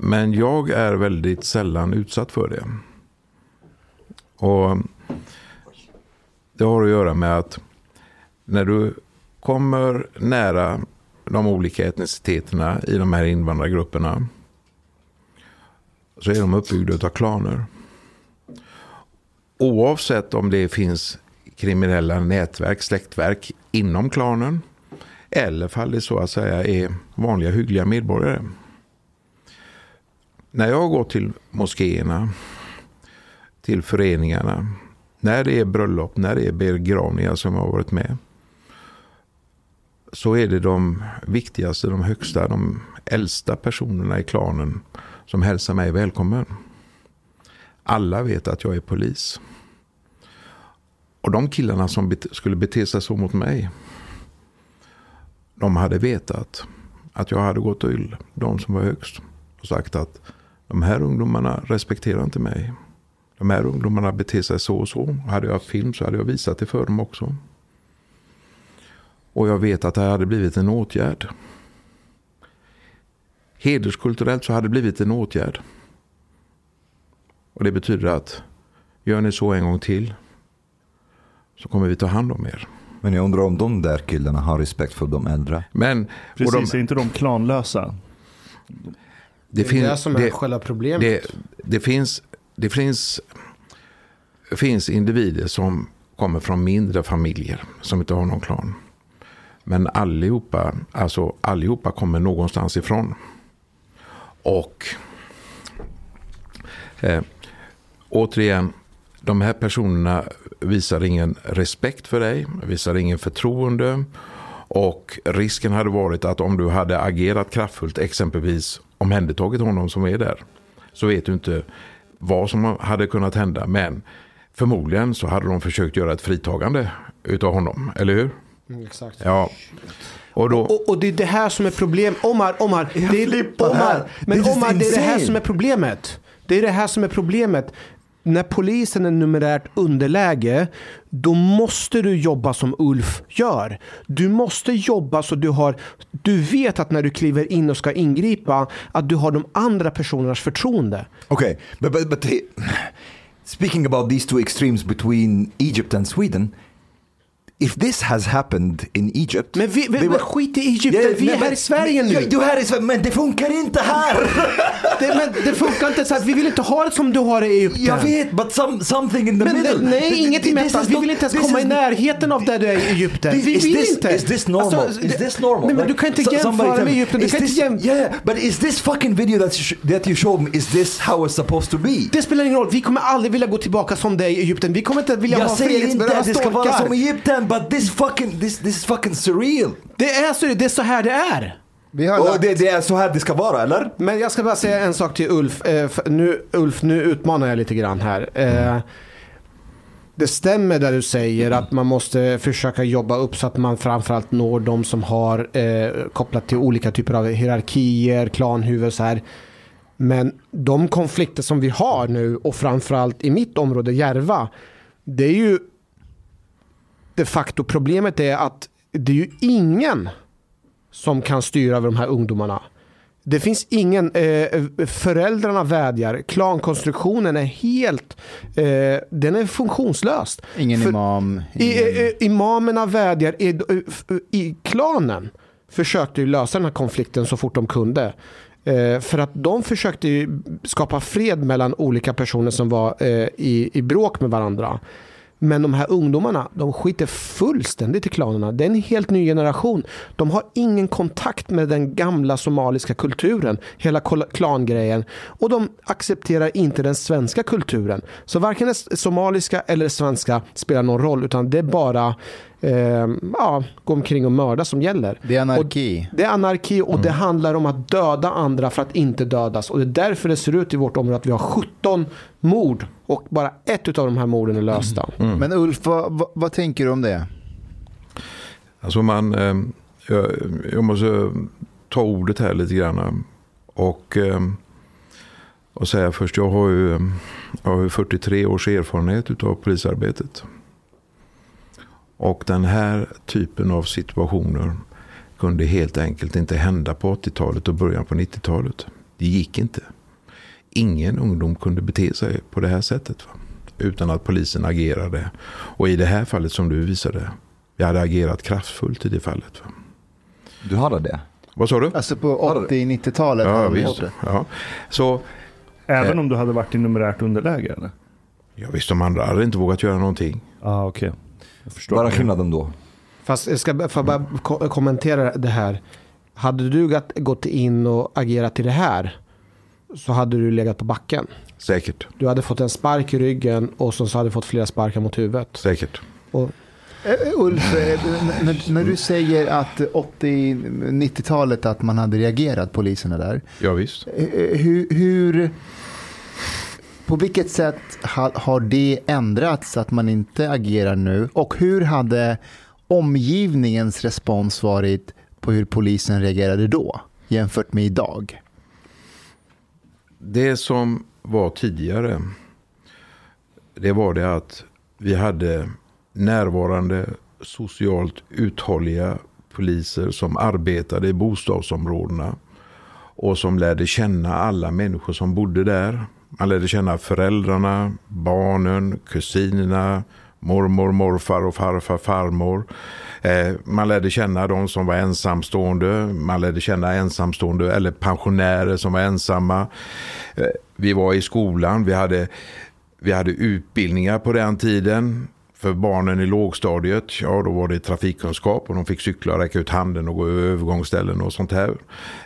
Men jag är väldigt sällan utsatt för det. Och Det har att göra med att när du kommer nära de olika etniciteterna i de här invandrargrupperna så är de uppbyggda av klaner. Oavsett om det finns kriminella nätverk, släktverk inom klanen eller fall det så att säga är vanliga hyggliga medborgare. När jag går till moskéerna, till föreningarna, när det är bröllop, när det är begravningar som jag har varit med, så är det de viktigaste, de högsta, de äldsta personerna i klanen som hälsar mig välkommen. Alla vet att jag är polis. Och de killarna som bete- skulle bete sig så mot mig, de hade vetat att jag hade gått till de som var högst och sagt att de här ungdomarna respekterar inte mig. De här ungdomarna beter sig så och så. Hade jag film så hade jag visat det för dem också. Och jag vet att det hade blivit en åtgärd. Hederskulturellt så hade det blivit en åtgärd. Och det betyder att gör ni så en gång till så kommer vi ta hand om er. Men jag undrar om de där killarna har respekt för de äldre. Men, Precis, de- är inte de klanlösa? Det är fin- det som är själva problemet. Det, det, finns, det finns, finns individer som kommer från mindre familjer som inte har någon klan. Men allihopa, alltså allihopa kommer någonstans ifrån. Och eh, återigen, de här personerna visar ingen respekt för dig, visar ingen förtroende. Och risken hade varit att om du hade agerat kraftfullt, exempelvis omhändertagit honom som är där, så vet du inte vad som hade kunnat hända. Men förmodligen så hade de försökt göra ett fritagande utav honom, eller hur? Mm, exakt. Ja. Och då, Och, och det är det här som är problem. Omar, Omar. Det är, flippar Omar här. men is Omar, det är det här som är problemet. Det är det här som är problemet. När polisen är numerärt underläge, då måste du jobba som Ulf gör. Du måste jobba så du har, du vet att när du kliver in och ska ingripa, att du har de andra personernas förtroende. Okay, but but, but he- speaking about these two extremes between Egypt and Sweden, if this has happened in Egypt, Men vi, men were- skit i Egypten, Yeah, vi är här i Sverige nu. Du är här i Sverige, men det funkar inte här! Det, men det funkar inte så att vi vill inte ha det som du har det i Egypten. Jag vet, but some, something in the Men middle. nej, inget emellan. is Vi vill inte ens komma i närheten av där du är i Egypten. Vi vill this, inte. Is this normal? Alltså, is this normal? Nej, men du kan inte so- jämföra med me, Egypten. Du kan inte jäm... Yeah, but is this fucking video that you, sh- that you showed me, is this how it's supposed to be? Det spelar ingen roll. Vi kommer aldrig vilja gå tillbaka som är i Egypten. Vi kommer inte vilja Jag ha säger inte att det ska vara som storkar. Egypten, but this fucking, this, this is fucking surreal. Det är så, det är så här det är. Vi har Och lagt, det, det är så här det ska vara, eller? Men jag ska bara säga en sak till Ulf. Eh, nu, Ulf, nu utmanar jag lite grann här. Eh, det stämmer där du säger att man måste försöka jobba upp så att man framförallt når de som har eh, kopplat till olika typer av hierarkier, klanhuvud så här. Men de konflikter som vi har nu och framförallt i mitt område Järva. Det är ju de facto problemet är att det är ju ingen som kan styra över de här ungdomarna. Det finns ingen, eh, föräldrarna vädjar, klankonstruktionen är helt, eh, den är funktionslös. Ingen För- imam. Ingen... i, imamerna vädjar, i, i klanen försökte ju lösa den här konflikten så fort de kunde. Eh, för att de försökte ju skapa fred mellan olika personer som var eh, i, i bråk med varandra. Men de här ungdomarna, de skiter fullständigt i klanerna. Det är en helt ny generation. De har ingen kontakt med den gamla somaliska kulturen, hela klangrejen. Och de accepterar inte den svenska kulturen. Så varken det somaliska eller svenska spelar någon roll, utan det är bara eh, ja, gå omkring och mörda som gäller. Det är anarki. Och det är anarki och det handlar om att döda andra för att inte dödas. Och det är därför det ser ut i vårt område att vi har 17 mord och bara ett av de här morden är lösta. Men Ulf, vad, vad, vad tänker du om det? Alltså man, eh, jag, jag måste ta ordet här lite grann. Och, eh, och säga först, jag har ju, eh, jag har ju 43 års erfarenhet av polisarbetet. Och den här typen av situationer kunde helt enkelt inte hända på 80-talet och början på 90-talet. Det gick inte. Ingen ungdom kunde bete sig på det här sättet. Va? Utan att polisen agerade. Och i det här fallet som du visade. Jag hade agerat kraftfullt i det fallet. Va? Du hade det? Vad sa du? Alltså på 80-90-talet? Ja, visst. Ja. Så, Även Eh. om du hade varit i numerärt underläge eller? ja, visst, de andra hade inte vågat göra någonting. Ja, ah, okej. Vad är skillnaden då? Fast jag ska jag bara ko- kommentera det här. Hade du gått- gått in och agerat i det här så hade du legat på backen. Säkert. Du hade fått en spark i ryggen och så hade du fått flera sparkar mot huvudet. Säkert. Och, Eh, Ulf, eh, när, när du säger att 80-90-talet att man hade reagerat, poliserna där. Ja, visst. Eh, Hur, hur, på vilket sätt har det ändrats att man inte agerar nu? Och hur hade omgivningens respons varit på hur polisen reagerade då jämfört med idag? Det som var tidigare. Det var det att vi hade närvarande socialt uthålliga poliser som arbetade i bostadsområdena. Och som lärde känna alla människor som bodde där. Man lärde känna föräldrarna, barnen, kusinerna, mormor, morfar och farfar, farmor. Eh, man lärde känna de som var ensamstående. Man lärde känna ensamstående eller pensionärer som var ensamma. Eh, vi var i skolan. Vi hade, vi hade utbildningar på den tiden. För barnen i lågstadiet, ja då var det trafikkunskap och de fick cykla och räcka ut handen och gå över övergångsställen och sånt här.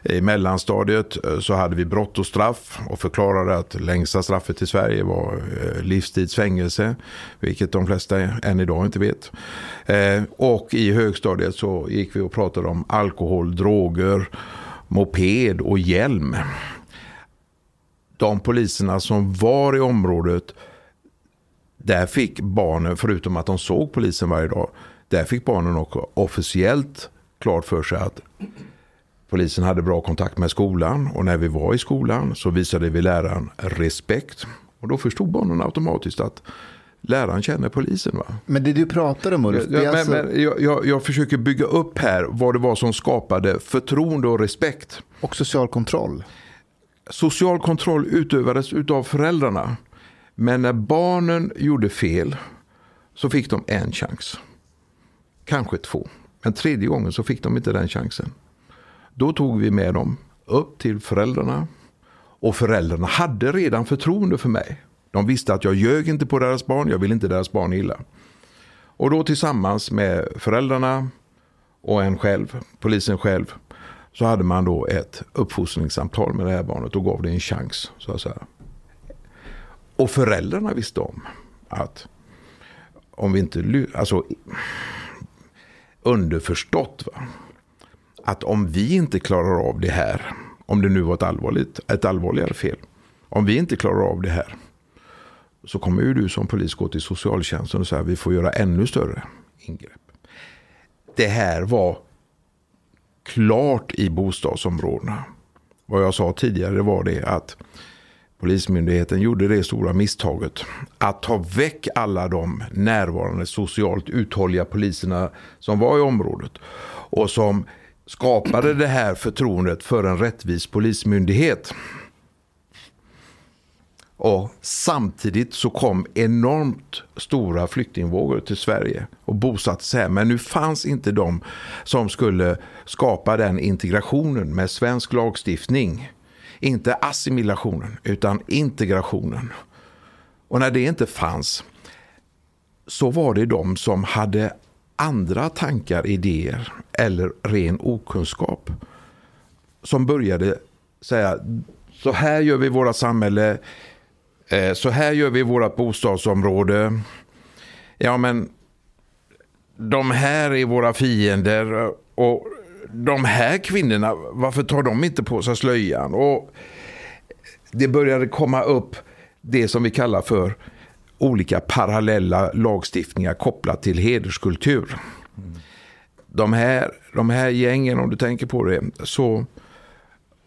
I mellanstadiet eh, så hade vi brott och straff och förklarade att längsta straffet i Sverige var eh, livstidsfängelse. Vilket de flesta än idag inte vet. Eh, och i högstadiet så gick vi och pratade om alkohol, droger, moped och hjälm. De poliserna som var i området där fick barnen, förutom att de såg polisen varje dag, där fick barnen också officiellt klart för sig att polisen hade bra kontakt med skolan. Och när vi var i skolan så visade vi läraren respekt. Och då förstod barnen automatiskt att läraren känner polisen. Va? Men det du pratar om Ulf, Ja, är men, alltså... men jag, jag, jag försöker bygga upp här vad det var som skapade förtroende och respekt. Och social kontroll. Social kontroll utövades utav föräldrarna. Men när barnen gjorde fel så fick de en chans. Kanske två. Men tredje gången så fick de inte den chansen. Då tog vi med dem upp till föräldrarna. Och föräldrarna hade redan förtroende för mig. De visste att jag ljög inte på deras barn, jag ville inte deras barn illa. Och då tillsammans med föräldrarna och en själv, polisen själv, så hade man då ett uppfostringssamtal med det här barnet och gav det en chans. Så att säga. Och föräldrarna visste om att om vi inte, alltså underförstått va, att om vi inte klarar av det här, om det nu var ett, allvarligt, ett allvarligare fel, om vi inte klarar av det här, så kommer ju du som polis gå till socialtjänsten och säga att vi får göra ännu större ingrepp. Det här var klart i bostadsområdena. vad jag sa tidigare var det att Polismyndigheten gjorde det stora misstaget att ta väck alla de närvarande socialt uthålliga poliserna som var i området och som skapade det här förtroendet för en rättvis polismyndighet. Och samtidigt så kom enormt stora flyktingvågor till Sverige och bosatte sig här. Men nu fanns inte de som skulle skapa den integrationen med svensk lagstiftning. Inte assimilationen utan integrationen. Och när det inte fanns så var det de som hade andra tankar, idéer eller ren okunskap som började säga så här gör vi våra samhälle, eh, så här gör vi vårt bostadsområde. Ja men de här är våra fiender och de här kvinnorna, varför tar de inte på sig slöjan? Och det började komma upp det som vi kallar för olika parallella lagstiftningar kopplat till hederskultur. De, här, de här gängen, om du tänker på det, så,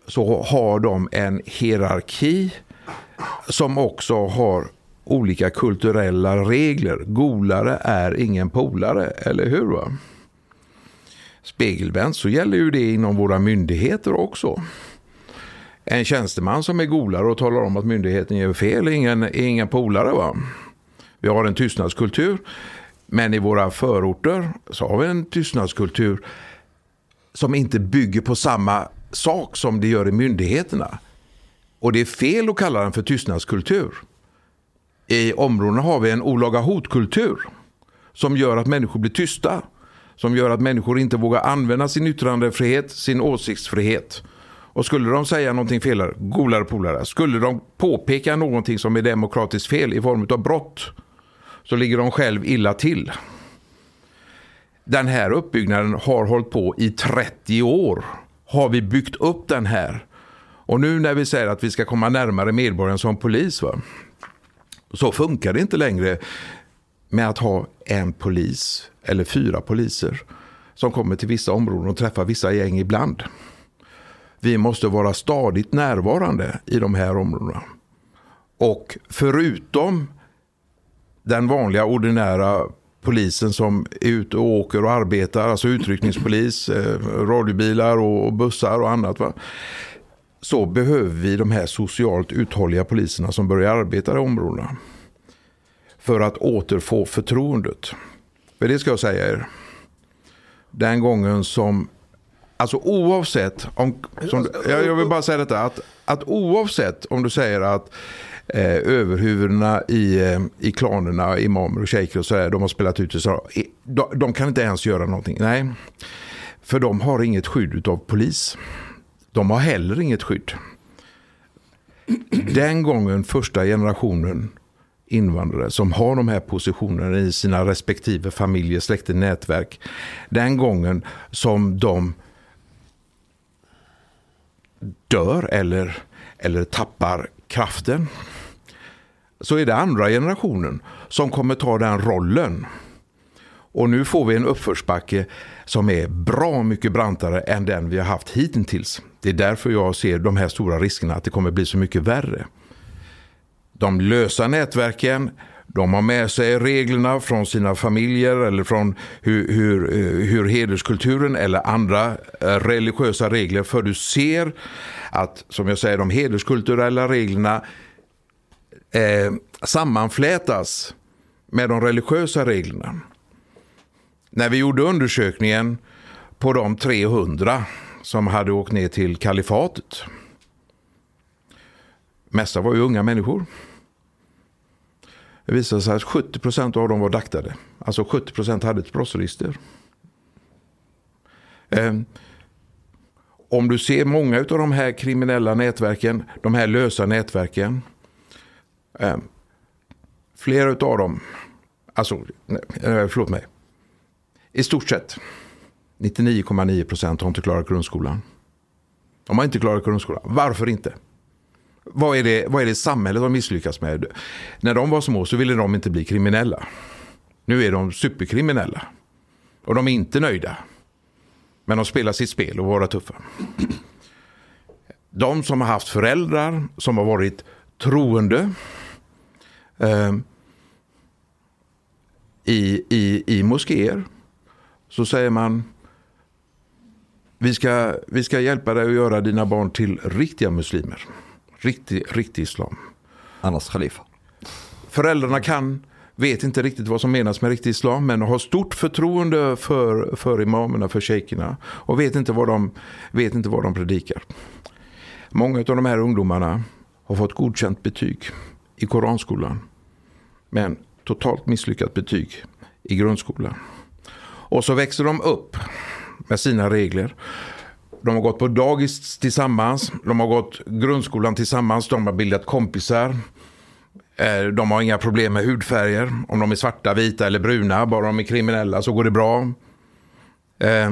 så har de en hierarki som också har olika kulturella regler. Golare är ingen polare, eller hur? Va? Spegelvänt så gäller ju det inom våra myndigheter också. En tjänsteman som är golare och talar om att myndigheten gör fel är ingen, är ingen polare. Va? Vi har en tystnadskultur. Men i våra förorter så har vi en tystnadskultur som inte bygger på samma sak som det gör i myndigheterna. Och det är fel att kalla den för tystnadskultur. I områdena har vi en olaga hotkultur som gör att människor blir tysta. Som gör att människor inte vågar använda sin yttrandefrihet, sin åsiktsfrihet. Och skulle de säga någonting fel, golare polare, skulle de påpeka någonting som är demokratiskt fel i form av brott så ligger de själv illa till. Den här uppbyggnaden har hållit på i 30 år. Har vi byggt upp den här. Och nu när vi säger att vi ska komma närmare medborgaren som polis. Va? Så funkar det inte längre med att ha en polis eller fyra poliser som kommer till vissa områden och träffar vissa gäng ibland. Vi måste vara stadigt närvarande i de här områdena. Och förutom den vanliga ordinära polisen som är ute och åker och arbetar, alltså utryckningspolis, eh, radiobilar och bussar och annat. Va? Så behöver vi de här socialt uthålliga poliserna som börjar arbeta i områdena. För att återfå förtroendet. För det ska jag säga er. Den gången som, alltså oavsett, om, som, jag vill bara säga detta, att, att oavsett om du säger att eh, överhuvudena i, eh, i klanerna, imamer och shejker och sådär, de har spelat ut det så. De, de kan inte ens göra någonting. Nej, för de har inget skydd av polis. De har heller inget skydd. Den gången första generationen invandrare som har de här positionerna i sina respektive familjer, släkter, nätverk. Den gången som de dör eller, eller tappar kraften så är det andra generationen som kommer ta den rollen. Och nu får vi en uppförsbacke som är bra mycket brantare än den vi har haft hittills. Det är därför jag ser de här stora riskerna att det kommer bli så mycket värre. De lösa nätverken, de har med sig reglerna från sina familjer eller från hur, hur, eh, hur hederskulturen eller andra eh, religiösa regler. För du ser att, som jag säger, de hederskulturella reglerna eh, sammanflätas med de religiösa reglerna. När vi gjorde undersökningen på de 300 som hade åkt ner till kalifatet. Mesta var ju unga människor. Det visade sig att 70 procent av dem var daktade. Alltså 70 procent hade ett brottsregister. Eh, om du ser många av de här kriminella nätverken, de här lösa nätverken. Eh, flera av dem, alltså, förlåt mig. I stort sett 99,9 procent har inte klarat grundskolan. De har inte klarat grundskolan. Varför inte? Vad är, det, vad är det samhället har misslyckats med? När de var små så ville de inte bli kriminella. Nu är de superkriminella. Och de är inte nöjda. Men de spelar sitt spel och vara tuffa. de som har haft föräldrar som har varit troende eh, i, i, i moskéer så säger man vi ska, vi ska hjälpa dig att göra dina barn till riktiga muslimer. Riktig, riktig islam. Annars khalifa. Föräldrarna kan, vet inte riktigt vad som menas med riktig islam men har stort förtroende för, för imamerna, för shejkerna och vet inte, vad de, vet inte vad de predikar. Många av de här ungdomarna har fått godkänt betyg i koranskolan men totalt misslyckat betyg i grundskolan. Och så växer de upp med sina regler. De har gått på dagis tillsammans, de har gått grundskolan tillsammans, de har bildat kompisar. Eh, de har inga problem med hudfärger, om de är svarta, vita eller bruna, bara de är kriminella så går det bra. Eh,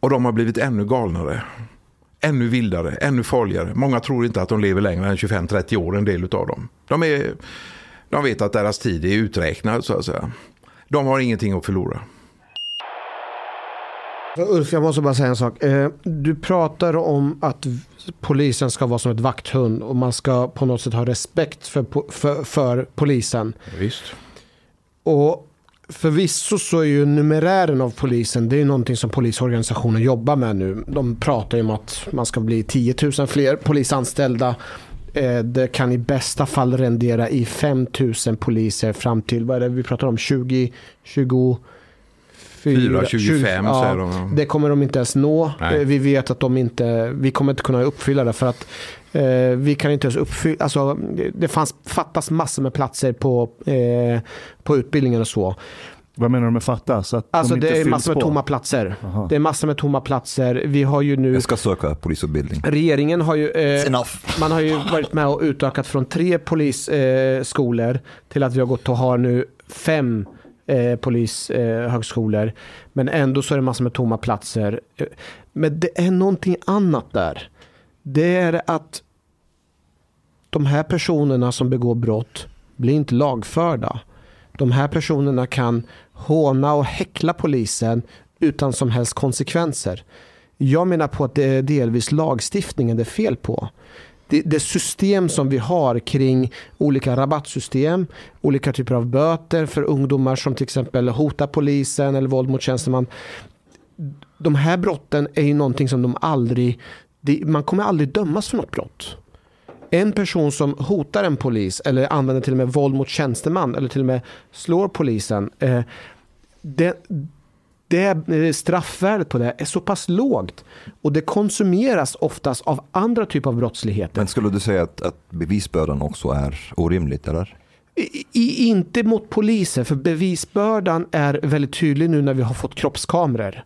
och de har blivit ännu galnare, ännu vildare, ännu farligare. Många tror inte att de lever längre än 25-30 år, en del av dem. De, är, de vet att deras tid är uträknad så att säga. De har ingenting att förlora. Ulf, jag måste bara säga en sak. Eh, du pratar om att polisen ska vara som ett vakthund och man ska på något sätt ha respekt för, för, för polisen. Visst. Och förvisso så är ju numerären av polisen, det är någonting som polisorganisationen jobbar med nu. De pratar ju om att man ska bli 10 000 fler polisanställda. Eh, det kan i bästa fall rendera i 5 000 poliser fram till, vad är det vi pratar om, 20, 20 4, 25 ja, säger de. Det kommer de inte ens nå. Nej. Eh, vi vet att de inte, vi kommer inte kunna uppfylla det för att eh, vi kan inte ens uppfylla, alltså det fanns, fattas massor med platser på, eh, på utbildningen och så. Vad menar du med fattas? Att alltså de det är massor med på? tomma platser. Aha. Det är massor med tomma platser. Vi har ju nu... Jag ska söka polisutbildning. Regeringen har ju... Eh, man har ju varit med och utökat från tre polisskolor eh, till att vi har gått och har nu fem eh, polishögskolor. Eh, men ändå så är det massor med tomma platser. Eh, men det är någonting annat där. Det är att de här personerna som begår brott blir inte lagförda. De här personerna kan håna och häckla polisen utan som helst konsekvenser. Jag menar på att det är delvis lagstiftningen det är fel på det, det, system som vi har kring olika rabattsystem, olika typer av böter för ungdomar som till exempel hotar polisen eller våld mot tjänsteman. De här brotten är ju någonting som de aldrig, man kommer aldrig dömas för något brott. En person som hotar en polis eller använder till och med våld mot tjänsteman eller till och med slår polisen. Eh, det, det straffvärdet på det är så pass lågt och det konsumeras oftast av andra typer av brottsligheter. Men skulle du säga att, att bevisbördan också är orimligt eller? I, inte mot poliser, för bevisbördan är väldigt tydlig nu när vi har fått kroppskameror.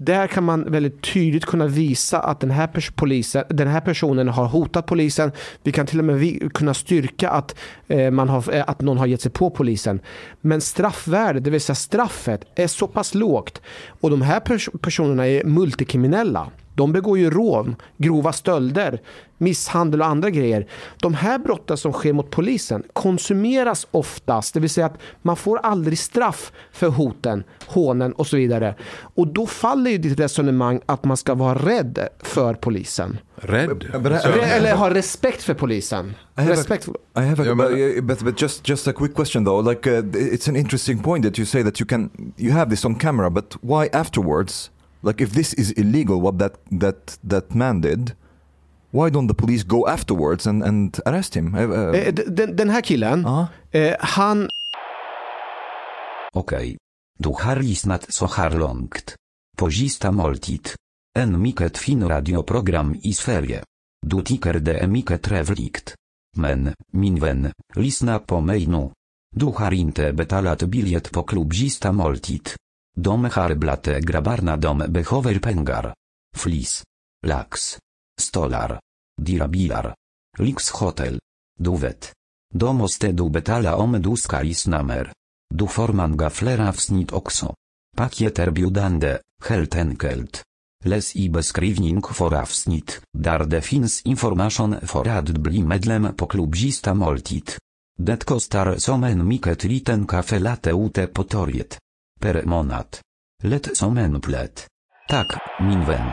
Där kan man väldigt tydligt kunna visa att den här, polisen, den här personen har hotat polisen. Vi kan till och med kunna styrka att, eh, man har, eh, att någon har gett sig på polisen. Men straffvärdet, det vill säga straffet, är så pass lågt. Och de här pers personerna är multikriminella. De begår ju rån, grova stölder, misshandel och andra grejer. De här brotten som sker mot polisen konsumeras oftast, det vill säga att man får aldrig straff för hoten, hånen och så vidare. Och då faller ju ditt resonemang att man ska vara rädd för polisen. Rädd? Eller ha respekt för polisen. I have, respect. A, I have a, but, but, but just just a quick question though. Like uh, it's an interesting point that you say that you can you have this on camera, but why afterwards? Like if this is illegal, what that that that man did, why don't the police go afterwards and, and arrest him? Uh, den, den, här killen, uh -huh. han... Okej. Okay. Du har lyssnat så här långt. Pozista måltid. En mycket fin radioprogram i Sverige. Du tycker det är mycket trevligt. Men, min vän, lyssna på mig nu. Du har inte betalat biljett på klubbista måltid. Dom harblate grabarna dom behover pengar. Flis. Lax. Stolar. Dirabilar. Lix hotel. Duwet. Domoste du betala om du namer. Du forman gaflera wsnit okso. Pakieter biudande, helt enkelt. Les i beskrivning for avsnit, dar defins information for ad bli medlem po klubzista moltit. Detko star somen miket liten kafe late ute potoriet per monat. Let somen plet. Tak, minwen.